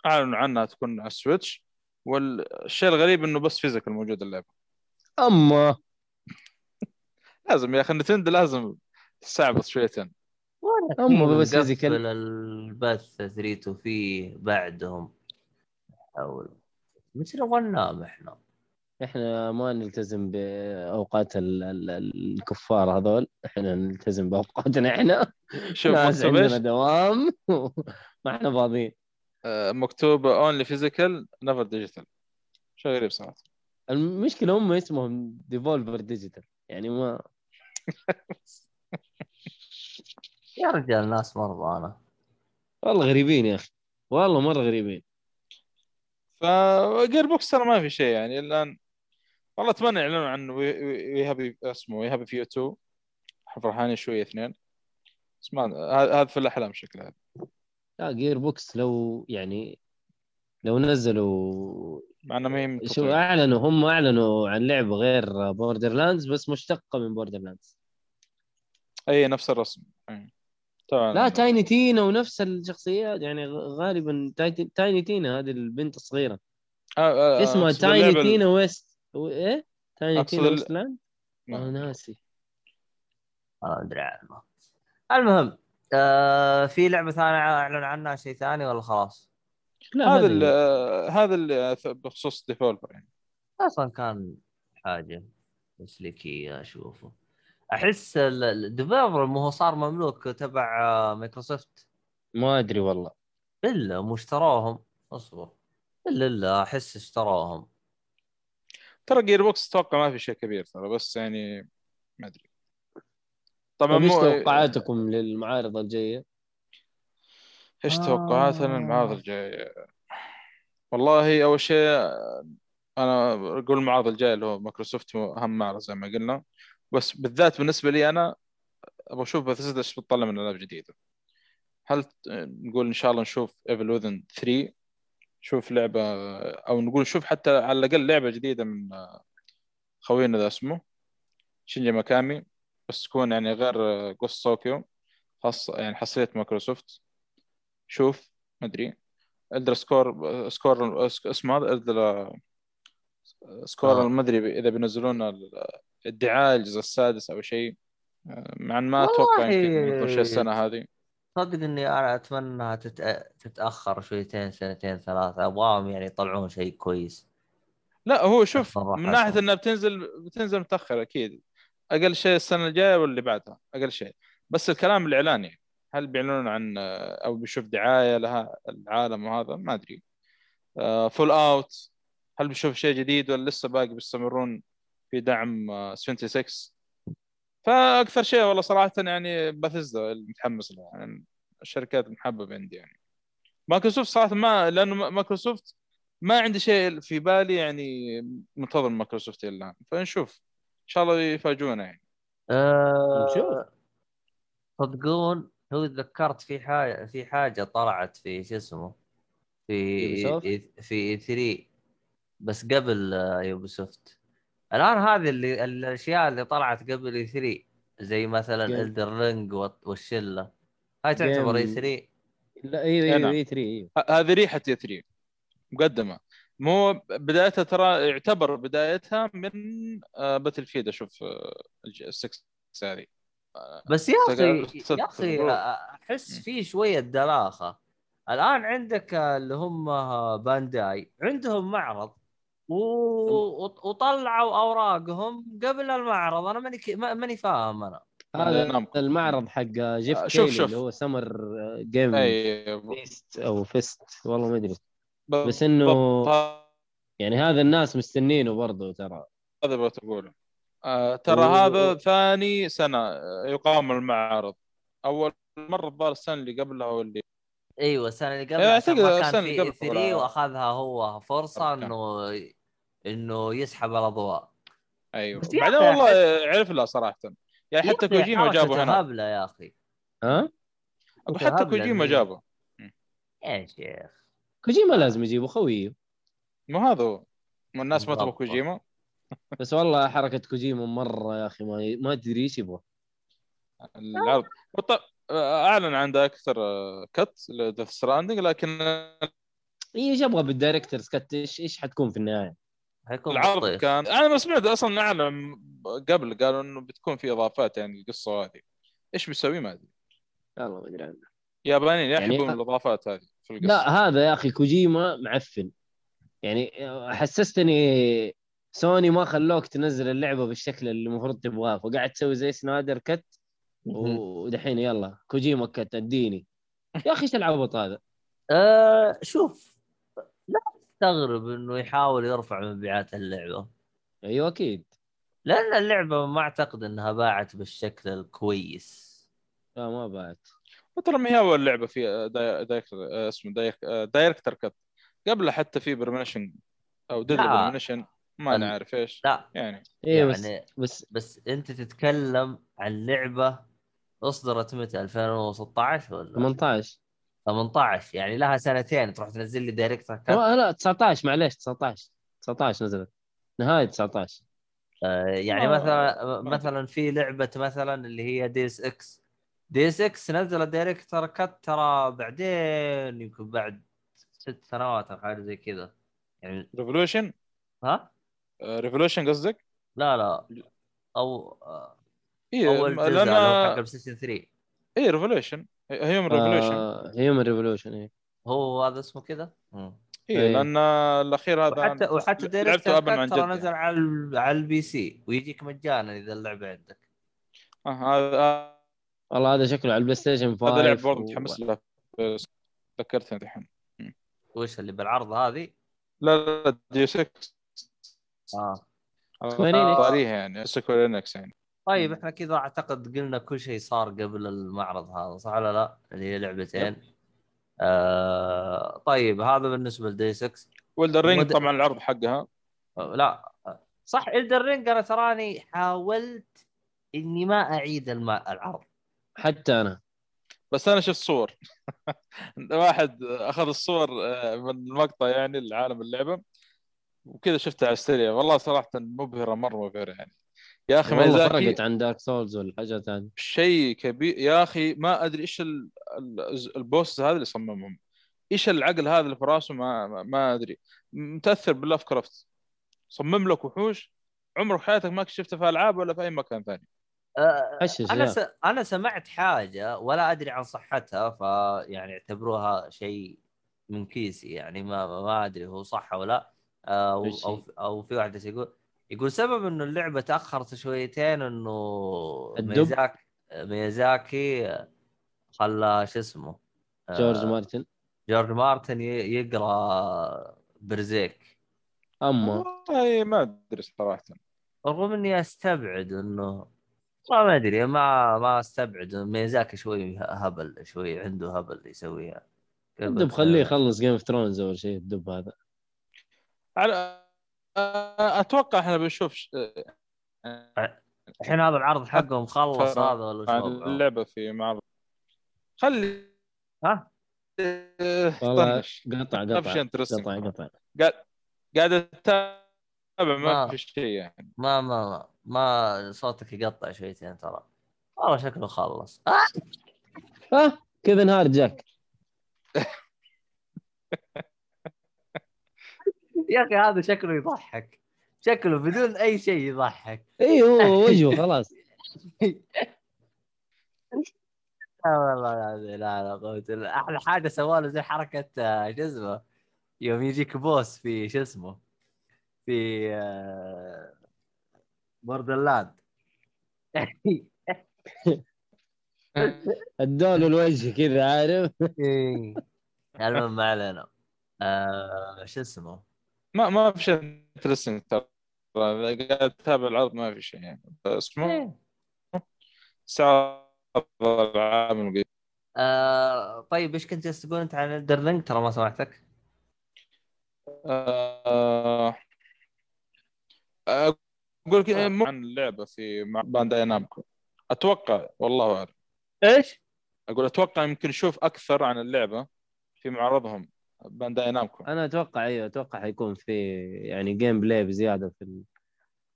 S3: أعلنوا عنها تكون على ال Switch والشيء الغريب إنه بس physical موجود اللعبة.
S2: أما
S3: لازم يا أخي Nintendo لازم تستعبط شويتين.
S2: هم بس physical.
S1: البث 3 فيه بعدهم. حول مثل ننام إحنا.
S2: إحنا ما نلتزم بأوقات ال- ال- الكفار هذول. إحنا نلتزم بأوقاتنا إحنا.
S3: شوف مكتوب إيش؟
S2: عندنا دوام. ما إحنا فاضيين.
S3: آه، مكتوب only physical never digital شيء غريب صراحة.
S2: المشكلة هم اسمهم Devolver Digital يعني ما
S1: يا رجال ناس مرضى أنا
S2: والله غريبين يا أخي. والله مرة غريبين.
S3: ف Gearbox ترى ما في شيء يعني الآن. والله أتمنى يعلنوا عن We Happy اسمه We Happy Few 2 فرحانين شوية اثنين. بس ما هذا في الأحلام شكلها
S2: لا Gearbox لو يعني لو نزلوا
S3: مع إنه ما هي
S2: شو. أعلنوا هم أعلنوا عن لعبه غير Borderlands بس مشتقة من Borderlands
S3: أي نفس الرسم. أي. طبعا.
S2: لا Tiny Tina ونفس الشخصيات يعني غالبا Tiny Tina هذه البنت الصغيرة.
S3: آه آه
S2: اسمها
S3: أقصد Tiny
S2: Tina Waste و... إيه؟
S3: Tiny
S2: Tina
S3: ال-
S2: Wasteland
S3: نعم.
S2: أنا ناسي.
S1: ما أدري عنه. المهم آه في لعبة ثانية أعلن عنها شيء ثاني ولا خلاص؟
S2: لا
S3: هذا
S2: هذا
S3: ال- آه، هذا اللي بخصوص developer يعني.
S1: أصلا كان حاجة إياه أشوفه. أحس ال developer مو هو صار مملوك تبع آه، مايكروسوفت.
S2: ما أدري والله.
S1: إلا مو اشتروهم. أصبر. إلا إلا أحس اشتروهم.
S3: ترى Gearbox أتوقع ما في شيء كبير ترى بس يعني ما أدري. طبعا
S2: طيب إيش
S3: مو
S2: توقعاتكم للمعارض الجاية؟
S3: إيش
S1: آه.
S3: توقعاتنا المعارض الجاية؟ والله أول شيء أنا أقول المعارض الجاية اللي هو مايكروسوفت اهم معرض زي ما قلنا. بس بالذات بالنسبة لي أنا أبغى أشوف بثزدا إيش بتطلع من العاب جديده هل نقول إن شاء الله نشوف Evil Within 3 نشوف لعبة أو نقول نشوف حتى على الأقل لعبة جديدة من خوينا ذا اسمه شينجي ميكامي بس تكون يعني غير Ghost Tokyo خاصة يعني حصرية مايكروسوفت شوف ما أدري. Elder Scrolls Scrolls اسمه هذا؟ Elder Scrolls
S1: آه.
S3: ما أدري إذا بينزلون ادعاء الجزء السادس أو شيء. مع ما أتوقع يمكن السنة هذه.
S1: صدق إني أنا أتمنى انها تتأ... تتأخر شويتين سنتين ثلاثة. أبغاهم يعني يطلعون شيء كويس.
S3: لا هو شوف من ناحية
S1: أسوأ.
S3: إنها بتنزل بتنزل متاخر أكيد. أقل شيء السنة الجاية واللي بعدها أقل شيء. بس الكلام الإعلاني هل بيعلنون عن أو بيشوف دعاية لها العالم وهذا؟ ما أدري. Fallout هل بيشوف شيء جديد ولا لسه باقي بيستمرون في دعم آه، 76 فأكثر شيء والله صراحة يعني باثيزدا المتحمس له يعني الشركات المحببه عندي يعني. مايكروسوفت صراحة ما لأنه ما- مايكروسوفت ما عندي شيء في بالي يعني منتظر من مايكروسوفت إلى الآن. فنشوف. إن شاء الله يفاجئونا يعني.
S2: نشوف.
S1: أه... صدقون هو تذكرت في حاجة في حاجة طلعت في شو اسمه؟ في؟ في 3 بس قبل آه، يوبيسوفت. الآن هذه اللي الأشياء اللي طلعت قبل 3 زي مثلا. الدر رينج والشلة هاي تعتبر اي
S2: Game.
S1: 3
S2: لا أيوه
S3: أيوه.
S2: اي 3 أيوه
S3: ه- هذه ريحة تي 3 مقدمة مو بدايتها ترى يعتبر بدايتها من باتل فيد أشوف آه، الج- السكس هذه
S1: بس يا
S3: أخي
S1: يا
S3: أخي.
S1: أحس في شوية دلاخه الآن عندك اللي هم Bandai عندهم معرض وطلعوا أوراقهم قبل المعرض أنا ماني ك- ماني فاهم أنا
S2: هذا
S3: Namco.
S2: المعرض حق جيف
S3: آه، شوف-
S2: كيلي
S3: شوف.
S2: اللي هو Summer Game
S3: اي
S2: Fest أو Fest والله ما
S3: أدري.
S2: بس إنه
S3: هذا
S2: يعني هذا الناس مستنينه برضه ترى
S3: اللي تقوله آه ترى
S2: و-
S3: هذا ثاني سنة آه، يقام المعرض أول مرة الظاهر السنة اللي قبلها واللي
S1: أيوه السنة اللي قبل
S3: إيه، السنة
S1: كان
S3: اللي
S1: في
S3: قبل
S1: 3
S3: ولا-
S1: وأخذها هو
S3: فرصة.
S1: إنه إنه يسحب الأضواء. أيوه.
S3: بعدين والله عرف لها صراحة. يعني حتى كوجيما جابه هنا.
S1: هبله يا أخي.
S2: ها؟
S3: أقول حتى كوجيما جابه.
S1: يا شيخ.
S2: كوجيما لازم يجيبه خويه
S3: مو هذا هو. ما الناس ما تبغى. كوجيما؟
S2: بس والله حركة كوجيما مرة يا أخي ما ما تدري إيش يبغى.
S3: العرض أعلن عن director's cut ل Death Stranding لكن
S2: إيش أبغى بال director's cut إيش إيش حتكون في النهاية؟
S1: حيكون
S3: العرض
S1: بالطيف.
S3: كان أنا ما سمعت أصلا اعلن قبل قالوا إنه بتكون في إضافات يعني القصة هذه. إيش بيسوي ما أدري.
S2: والله ما أدري عنه.
S3: يابانيين
S2: يعني-
S3: يحبون الإضافات هذه في القصة.
S2: لا هذا يا أخي كوجيما معفن. يعني حسستني سوني ما خلوك تنزل اللعبة بالشكل اللي المفروض تبغاه فقاعد تسوي زي سنايدر كت. ودحين يلا كوجيما كت أديني. يا أخي إيش العبط هذا؟
S1: آه شوف لا تستغرب إنه يحاول يرفع مبيعات اللعبة.
S2: أيوه أكيد.
S1: لأن اللعبة ما أعتقد إنها باعت بالشكل الكويس.
S2: لا ما بعت
S3: وترى ما هي أول لعبة في di- director آه، اسمه direc- آه، director cut قبل حتى في Premonition أو Deadly
S1: لا.
S3: Premonition ما
S1: ال-
S3: نعرف إيش.
S1: لا.
S3: يعني.
S2: إيه بس
S1: يعني
S2: بس
S1: بس أنت تتكلم عن لعبة أصدرت متى؟ 2016 ولا
S2: 18
S1: 18 يعني لها سنتين تروح تنزل لي director cut
S2: لا لا 19 معليش 19 19 نزلت. نهاية 19
S1: آه يعني
S3: آه،
S1: مثلا
S3: ما
S1: مثلا في لعبة مثلا اللي هي Deus Ex. Deus Ex نزل director cut ترى بعدين يمكن بعد ست سنوات أو حاجة زي كذا. يعني
S3: Revolution
S1: ها؟
S3: Revolution قصدك؟
S1: لا لا. أو آه،
S3: اي
S1: أول جزء هو حق PlayStation 3
S3: اي Revolution Human Revolution.
S2: آه Human Revolution إيه.
S1: هو هذا اسمه كذا؟
S3: اي
S2: إيه.
S3: لأن الأخير هذا
S1: وحتى وحتى cut ترى نزل على على ال PC ويجيك مجانا إذا اللعبة عندك.
S3: آه، هذا
S2: والله هذا شكله على ال PlayStation 5
S3: هذا لعب برضه متحمس له ذكرتني الحين.
S1: وش اللي بالعرض هذه؟
S3: لا لا دي 6
S1: آه.
S2: Square Enix.
S3: طاريها يعني Square Enix يعني.
S1: طيب إحنا كذا أعتقد قلنا كل شيء صار قبل المعرض هذا صح ولا لا؟ اللي هي لعبتين. آه طيب هذا بالنسبة لدي 6
S3: و Elden
S1: Ring
S3: طبعا العرض حقها.
S1: آه لا. صح Elden Ring أنا تراني حاولت إني ما أعيد الم... العرض.
S2: حتى أنا.
S3: بس أنا شفت صور. واحد أخذ الصور آه، من المقطع يعني لعالم اللعبة وكذا شفتها على السريع. والله صراحة مبهرة مرة مبهرة يعني. يا
S2: أخي
S3: ميازاكي
S2: فرقت عن Dark Souls والحاجات هذه
S3: شيء كبير. يا أخي ما أدري إيش ال- ال- البوس هذا اللي صممهم. إيش العقل هذا اللي في راسه ما ما, ما أدري. متأثر باللاف كرافت صمم لك وحوش. عمرك حياتك ما شفتها في ألعاب ولا في أي مكان ثاني.
S2: حشش أنا.
S1: س... أنا سمعت حاجة ولا أدري عن صحتها فيعني اعتبروها شيء من كيسي يعني ما ما أدري هو صح ولا. لا آه، أو
S2: أو؟
S1: أو في واحد يقول يقول سبب إنه اللعبة تأخرت شويتين إنه
S2: الدب؟
S1: ميزاك ميازاكي خلى شو اسمه آه،
S2: جورج مارتن.
S1: جورج مارتن ي- يقرأ Berserk.
S2: أما
S3: والله ما أدري صراحة.
S1: رغم إني أستبعد انه ما ما أدري ما ما أستبعد ميازاكي شوي هبل شوي عنده هبل يسويها.
S2: الدب خليه يخلص Game of Thrones أول شيء الدب هذا.
S3: على أتوقع إحنا بنشوف ش-
S1: الحين هذا العرض حقه مخلص
S3: ف-
S1: هذا ولا؟
S3: اللعبة في معرض. خلي
S1: ها؟
S2: والله
S3: طنش
S2: قطع
S3: ما شيء
S2: قطع
S3: interesting.
S2: قطع قطع.
S3: قاعد قاعد أتابع
S1: ما-
S3: ما في شيء يعني.
S1: ما ما ما صوتك يقطع شويتين ترى. والله شكله خلص. آه!
S2: ها؟ كيفن هارت جاك.
S1: يا أخي هذا شكله يضحك. شكله بدون أي شيء يضحك.
S2: اي هو وجهه خلاص.
S1: لا والله العظيم لا لا قوة إلا أحلى حاجة سووا له زي حركة آه، شو اسمه يوم يجيك boss في شو اسمه في Borderland
S2: ادوا له الوجه كذا عارف؟
S1: المهم ما علينا. آه، شو اسمه
S3: ما ما في شيء interesting ترى. قاعد أتابع العرض ما في شيء يعني. اسمه
S1: إيه.
S3: ساعة العام.
S1: آه، طيب إيش كنت جالس تقول أنت عن Elden Ring ترى ما سمعتك.
S3: آه، أقول لك مو عن اللعبة في مع Bandai Namco أتوقع والله أعلم.
S1: إيش؟
S3: أقول أتوقع يمكن نشوف أكثر عن اللعبة في معرضهم. Bandai Namco.
S2: أنا أتوقع أيوه أتوقع حيكون في يعني gameplay بزيادة في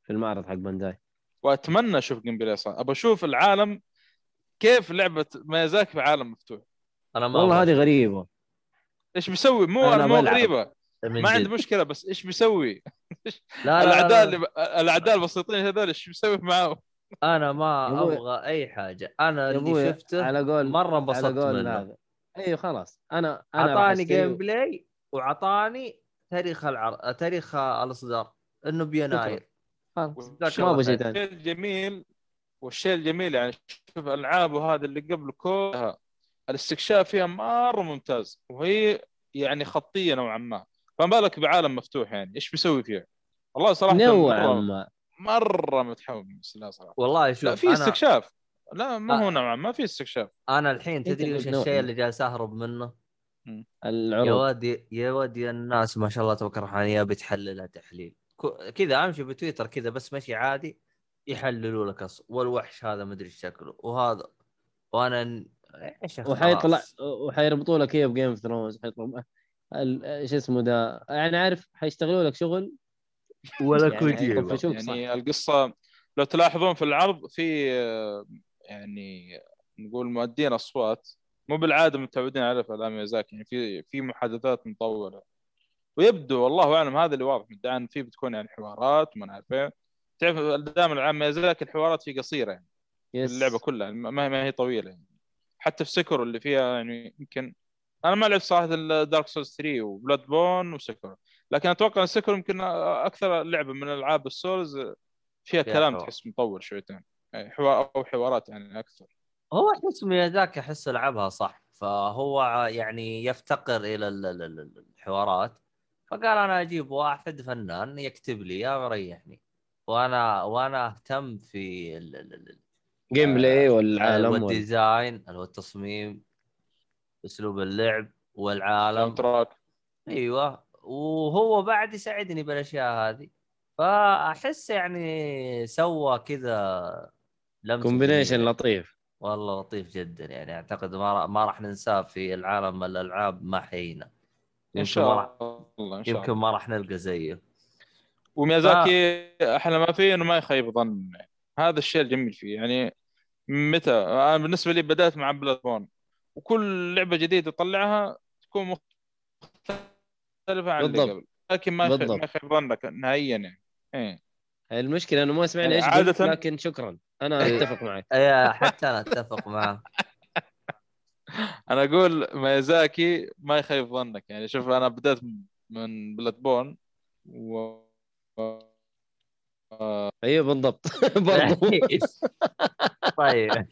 S2: في المعرض حق
S3: Bandai. وأتمنى أشوف gameplay صح ابى أشوف العالم كيف لعبة ميازاكي في عالم مفتوح.
S1: أنا ما
S2: والله هذه غريبة.
S3: إيش بيسوي؟ مو
S2: أنا
S3: مو
S2: بلعب.
S1: غريبة.
S3: ما. عندي مشكلة بس إيش بيسوي؟
S1: لا لا,
S3: الأعداء
S1: لا,
S3: اللي الأعداء البسيطين هذول إيش بيسوي معاهم؟
S1: أنا ما أبغى أي حاجة.
S2: أنا
S1: اللي شفته
S2: على قول مرة
S1: انبسطت
S2: قول
S1: منه.
S2: هذا. أيوه خلاص. أنا
S1: أنا
S2: أعطاني
S1: game play وأعطاني تاريخ العرض تاريخ الأصدار إنه بيناير.
S2: خلاص ما أبغى شيء. ثاني
S3: الشيء الجميل والشيء الجميل يعني شوف ألعاب وهذا اللي قبل كلها الاستكشاف فيها مرة ممتاز وهي يعني خطية نوعا ما. فما بالك بعالم مفتوح يعني إيش بيسوي فيها؟ والله صراحة
S2: نوعا
S3: مره,
S2: ما.
S3: مرة متحمس لا صراحة.
S1: والله شوف
S3: لا في استكشاف. لا ما
S1: آه.
S3: هو نوعا ما في استكشاف.
S1: أنا الحين تدري وش. الشيء اللي جالس أهرب منه؟ يا
S2: العروض.
S1: ودي يا ودي الناس ما شاء الله تبارك الرحمن يا بتحللها تحليل. ك- كذا أمشي بتويتر كذا بس مشي عادي يحللوا لك. والوحش هذا مدري إيش شكله. وهذا وأنا إيش
S2: وحيطلع. وحيربطوا لك إياه ب Game of Thrones إيش اسمه ده يعني عارف حيشتغلوا لك شغل؟
S1: ولا
S2: يعني
S3: يعني القصة لو تلاحظون في العرض في آه، يعني نقول مؤدين أصوات. مو بالعادة متعودين على في افلام ميازاكي يعني في في محادثات مطولة. ويبدو والله أعلم هذا اللي واضح مدعي ان في بتكون يعني حوارات وما نعرف إيه. تعرف دائما العام ميازاكي الحوارات فيه قصيرة يعني.
S2: يس
S3: اللعبة كلها ما هي ما هي طويلة يعني. حتى في Sekiro اللي فيها يعني يمكن أنا ما لعبت صراحة Dark Souls 3 و Bloodborne و Sekiro لكن أتوقع إن Sekiro يمكن أكثر لعبة من ألعاب ال Souls
S1: فيها
S3: كلام. تحس مطول شويتين. يعني حوار أو حوارات يعني أكثر.
S1: هو أحس ميازاكي أحس لعبها صح فهو يعني يفتقر إلى ال- ال- ال- الحوارات. فقال أنا أجيب واحد فنان يكتب لي يا ويريحني وأنا وأنا أهتم في ال- ال- ال-
S2: gameplay
S1: آه،
S2: والعالم وال...
S1: وال design والتصميم أسلوب اللعب والعالم. أيوه وهو بعد يساعدني بالأشياء هذه. فأحس يعني سوى كذا combination.
S2: لطيف.
S1: والله لطيف جدا يعني أعتقد ما ما راح ننساه في العالم الألعاب ما حينا
S3: إن
S1: يمكن ما راح
S3: شاء الله إن شاء
S1: يمكن ما راح نلقى زيه.
S3: وميازاكي أحلى ما فيه إنه ما يخيب ظن. هذا الشيء الجميل فيه يعني متى أنا بالنسبة لي بدأت مع بلاد بون وكل لعبة جديدة تطلعها تكون مختلفة عن اللي
S2: بالضبط.
S3: قبل. لكن ما يخيب
S2: بالضبط.
S3: ما يخيب ظنك نهائيا يعني. إيه.
S2: المشكلة أنه ما سمعنا
S3: يعني
S2: إيش قلت
S3: عادة-
S2: لكن شكرا. أنا
S1: إيه.
S2: أتفق معك.
S1: اي حتى أنا أتفق معه.
S3: أنا أقول ميازاكي ما يخيب ظنك. يعني شوف أنا بدأت من بلاد بون و
S2: أيوه بالضبط. برضو.
S1: طيب.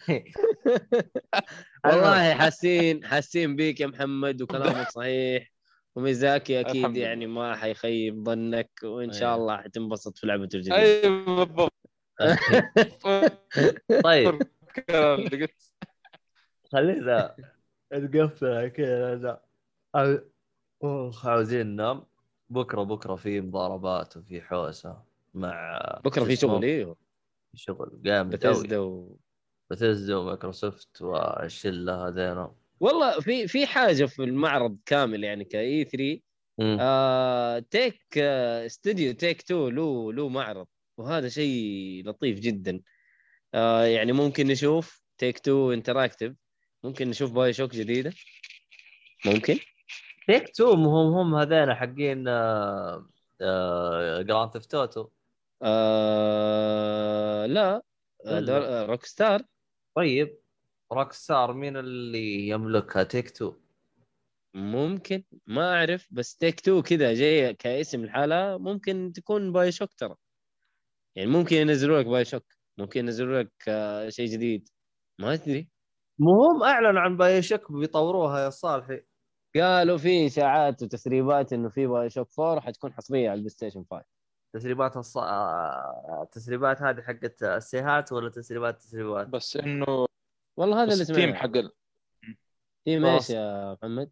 S2: والله حاسين حاسين بيك يا محمد وكلامك صحيح. وميزاكي
S3: أكيد
S2: يعني ما حيخيب ظنك وإن شاء
S1: أيوة.
S2: الله حتنبسط في لعبته الجديده
S3: اي بالضبط.
S1: طيب.
S3: الكلام اللي قلت.
S1: خلينا نقفل كذا عاوزين ننام. بكرة بكرة في مضاربات وفي حوسة مع
S2: بكرة في؟ شغل أيوه
S1: في شغل قام
S2: بتزدا و...
S1: بثزدا ومايكروسوفت والشله هذين
S2: والله في في حاجة في المعرض كامل يعني كاي 3
S1: مم.
S2: آه تيك آه استوديو تيك 2 له له معرض وهذا شيء لطيف جدا. آه يعني ممكن نشوف Take 2 Interactive ممكن نشوف BioShock جديدة. ممكن.
S1: Take Two هم هم هذين حقين آه، آه، Grand Theft Auto
S2: آه لا. روك ستار
S1: طيب. Rockstar مين اللي يملكها؟ Take Two
S2: ممكن ما أعرف بس Take Two كذا جاي كاسم الحالة ممكن تكون BioShock ترى. يعني ممكن ينزلوا لك BioShock ممكن ينزلوا لك آه، شيء جديد. ما أدري.
S1: مو هم اعلنوا عن BioShock بيطوروها يا صالحي.
S2: قالوا في إشاعات وتسريبات إنه في BioShock 4 حتكون حصرية على ال PlayStation 5
S1: تسريبات الص... آه، التسريبات هذه حقت السيهات ولا تسريبات تسريبات؟
S3: بس إنه
S2: والله هذا اللي سمعناه
S3: حق ال-
S1: team.
S2: إيش يا محمد؟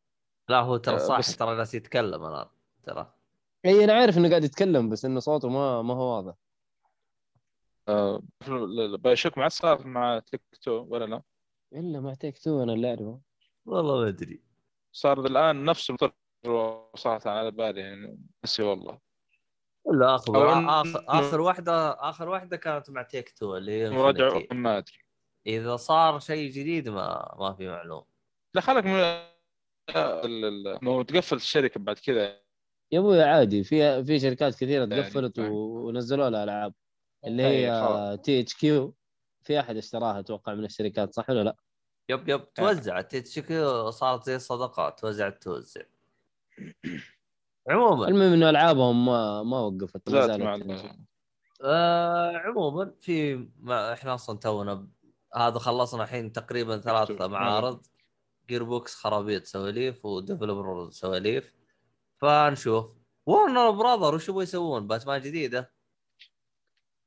S1: لا هو ترى
S3: آه،
S1: صح
S3: بس-
S1: ترى جالس يتكلم الآن ترى.
S2: اي أنا عارف إنه قاعد يتكلم بس إنه صوته ما ما هو واضح.
S3: BioShock ما عاد صار مع Take Two ولا لا؟
S2: إلا مع Take Two أنا اللي أعرفه.
S1: والله ما أدري.
S3: صار الآن نفس المطر صراحة على بالي يعني نسي والله.
S1: ولا
S3: آخر إن-
S1: اخر واحدة آخر واحدة كانت مع Take Two اللي هي مراجعة
S3: ما أدري.
S1: إذا صار شيء جديد ما ما في معلوم.
S3: لا خلك من ال- ال- ما تقفل الشركة بعد كذا.
S2: يا أبوي عادي في في شركات كثيرة
S3: يعني
S2: تقفلت ونزلوا لها ألعاب. اللي هي. THQ في أحد اشتراها أتوقع من الشركات صح ولا لا؟
S1: yep yep. توزعت تشكي صارت زي الصدقات توزعت توزع. عموما.
S2: المهم إنه ألعابهم ما ما وقفت ما زالت.
S1: آه عموما في ما إحنا أصلا تونا هذا خلصنا الحين تقريبا ثلاثة
S3: مكتوب.
S1: معارض Gearbox خرابيط سواليف و Devolver سواليف. فنشوف. Warner Brother وش يبغوا يسوون؟ باتمان جديدة.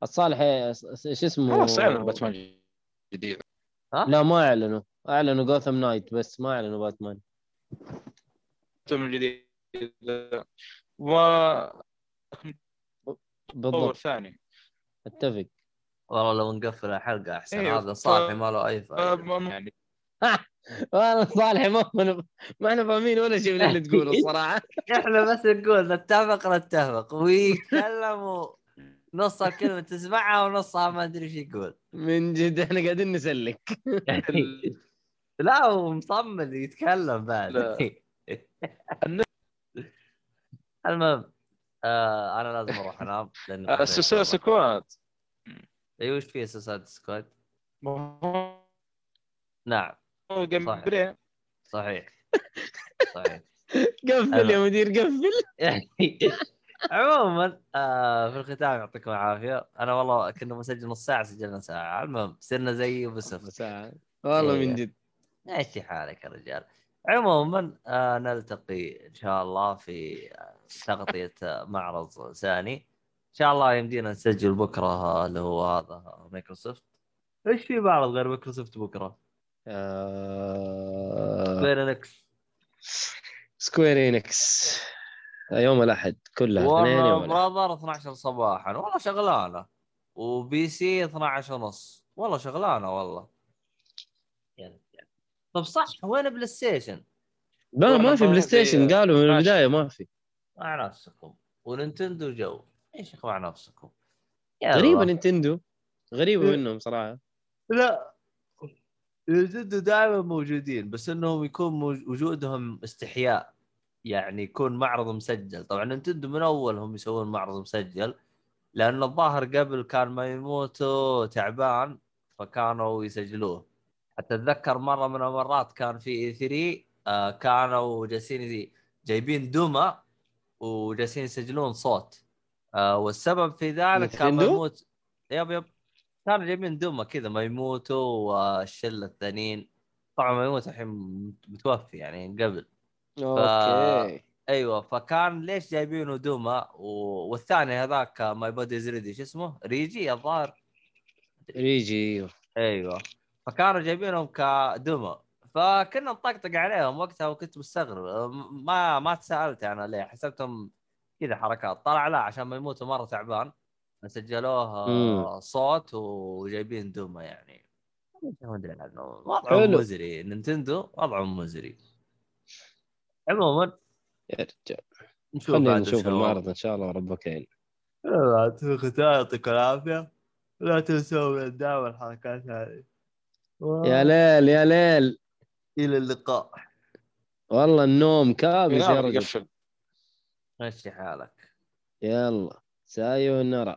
S2: الصالح إيش اسمه؟
S3: خلاص اعلن باتمان جديد.
S2: لا ما أعلنوا. أعلنوا Gotham Knight بس ما أعلنوا باتمان
S3: باتمان جديد و
S2: بالضبط.
S3: ثاني.
S2: أتفق.
S1: والله لو نقفل الحلقة أحسن.
S3: إيه،
S1: هذا
S3: ف-
S1: صالح ما له أي فائده
S3: يعني
S2: والله صالح ما ما- ما إحنا فاهمين ولا شيء من اللي تقوله الصراحة.
S1: إحنا بس نقول نتفق نتفق. ويتكلموا. نص الكلمة تسمعها ونصها ما أدري إيش يقول.
S2: من جد إحنا قاعدين نسلك.
S1: لا هو مصمم يتكلم بعد. المهم آه أنا لازم أروح أنام لأن
S3: آه،
S1: أيوه إيش في
S3: Suicide Squad؟
S1: نعم. صحيح. صحيح. صحيح.
S2: قفل يا مدير قفل.
S1: عموما آه في الختام يعطيكم العافية. أنا والله كنا مسجل نص ساعة سجلنا ساعة. المهم صرنا زي بسف
S2: ساعة. والله
S1: إيه.
S2: من جد.
S1: ماشي حالك يا رجال. عموما آه نلتقي إن شاء الله في آه، تغطية آه، معرض ثاني. إن شاء الله يمدينا نسجل بكرة اللي هو هذا مايكروسوفت إيش في معرض غير مايكروسوفت بكرة؟
S2: آه...
S1: Square Enix
S2: Square Enix يوم الأحد كلها اثنين يوم.
S1: Brother 12 صباحا والله شغلانة و PC 12 ونص والله شغلانة والله. طب صح وين بلاي ستيشن؟
S2: لا ما في بلاي ستيشن قالوا من. البداية ما في
S1: مع نفسكم وننتندو جو إيش مع نفسكم غريبة.
S2: نينتندو. غريبة
S1: إيه.
S2: منهم صراحة.
S1: لا. نينتندو دائما موجودين بس إنهم يكون وجودهم استحياء. يعني يكون معرض مسجل. طبعا نينتندو من أول هم يسوون معرض مسجل لأن الظاهر قبل كان مياموتو تعبان فكانوا يسجلوه. حتى أتذكر مرة من المرات كان في إي 3 آه كانوا جالسين جايبين دمى وجالسين يسجلون صوت. آه والسبب في ذلك كان؟ يموت. يب يب. كانوا جايبين دمى كذا ما يموتوا والشلة الثانيين طبعا ما يموت الحين متوفي يعني قبل.
S2: أوكي.
S1: أيوه فكان ليش جايبينه دوما و... والثاني هذاك ماي بودي از ريدي شو اسمه؟ ريجي الظاهر.
S2: ريجي أيوه.
S1: أيوه. فكانوا جايبينهم كدوما فكنا نطقطق عليهم وقتها وكنت مستغرب. ما ما تسالت أنا ليه؟ حسبتهم كذا حركات. طلع لا عشان ما يموتوا مره تعبان. سجلوه. صوت وجايبين دوما يعني. ما أدري عنه وضعهم. مزري. نينتندو وضعهم مزري. عموما
S2: يا رجال.
S1: نشوف
S2: خلينا
S1: بعد
S2: نشوف. المعرض إن شاء الله وربك يعين
S1: يعطيكم العافية. لا تنسوا من الدعم والحركات هذه.
S2: يا ليل يا ليل.
S1: إلى اللقاء.
S2: والله النوم كابس يا رجل.
S3: يقفل.
S1: مشي حالك.
S2: يلا نرى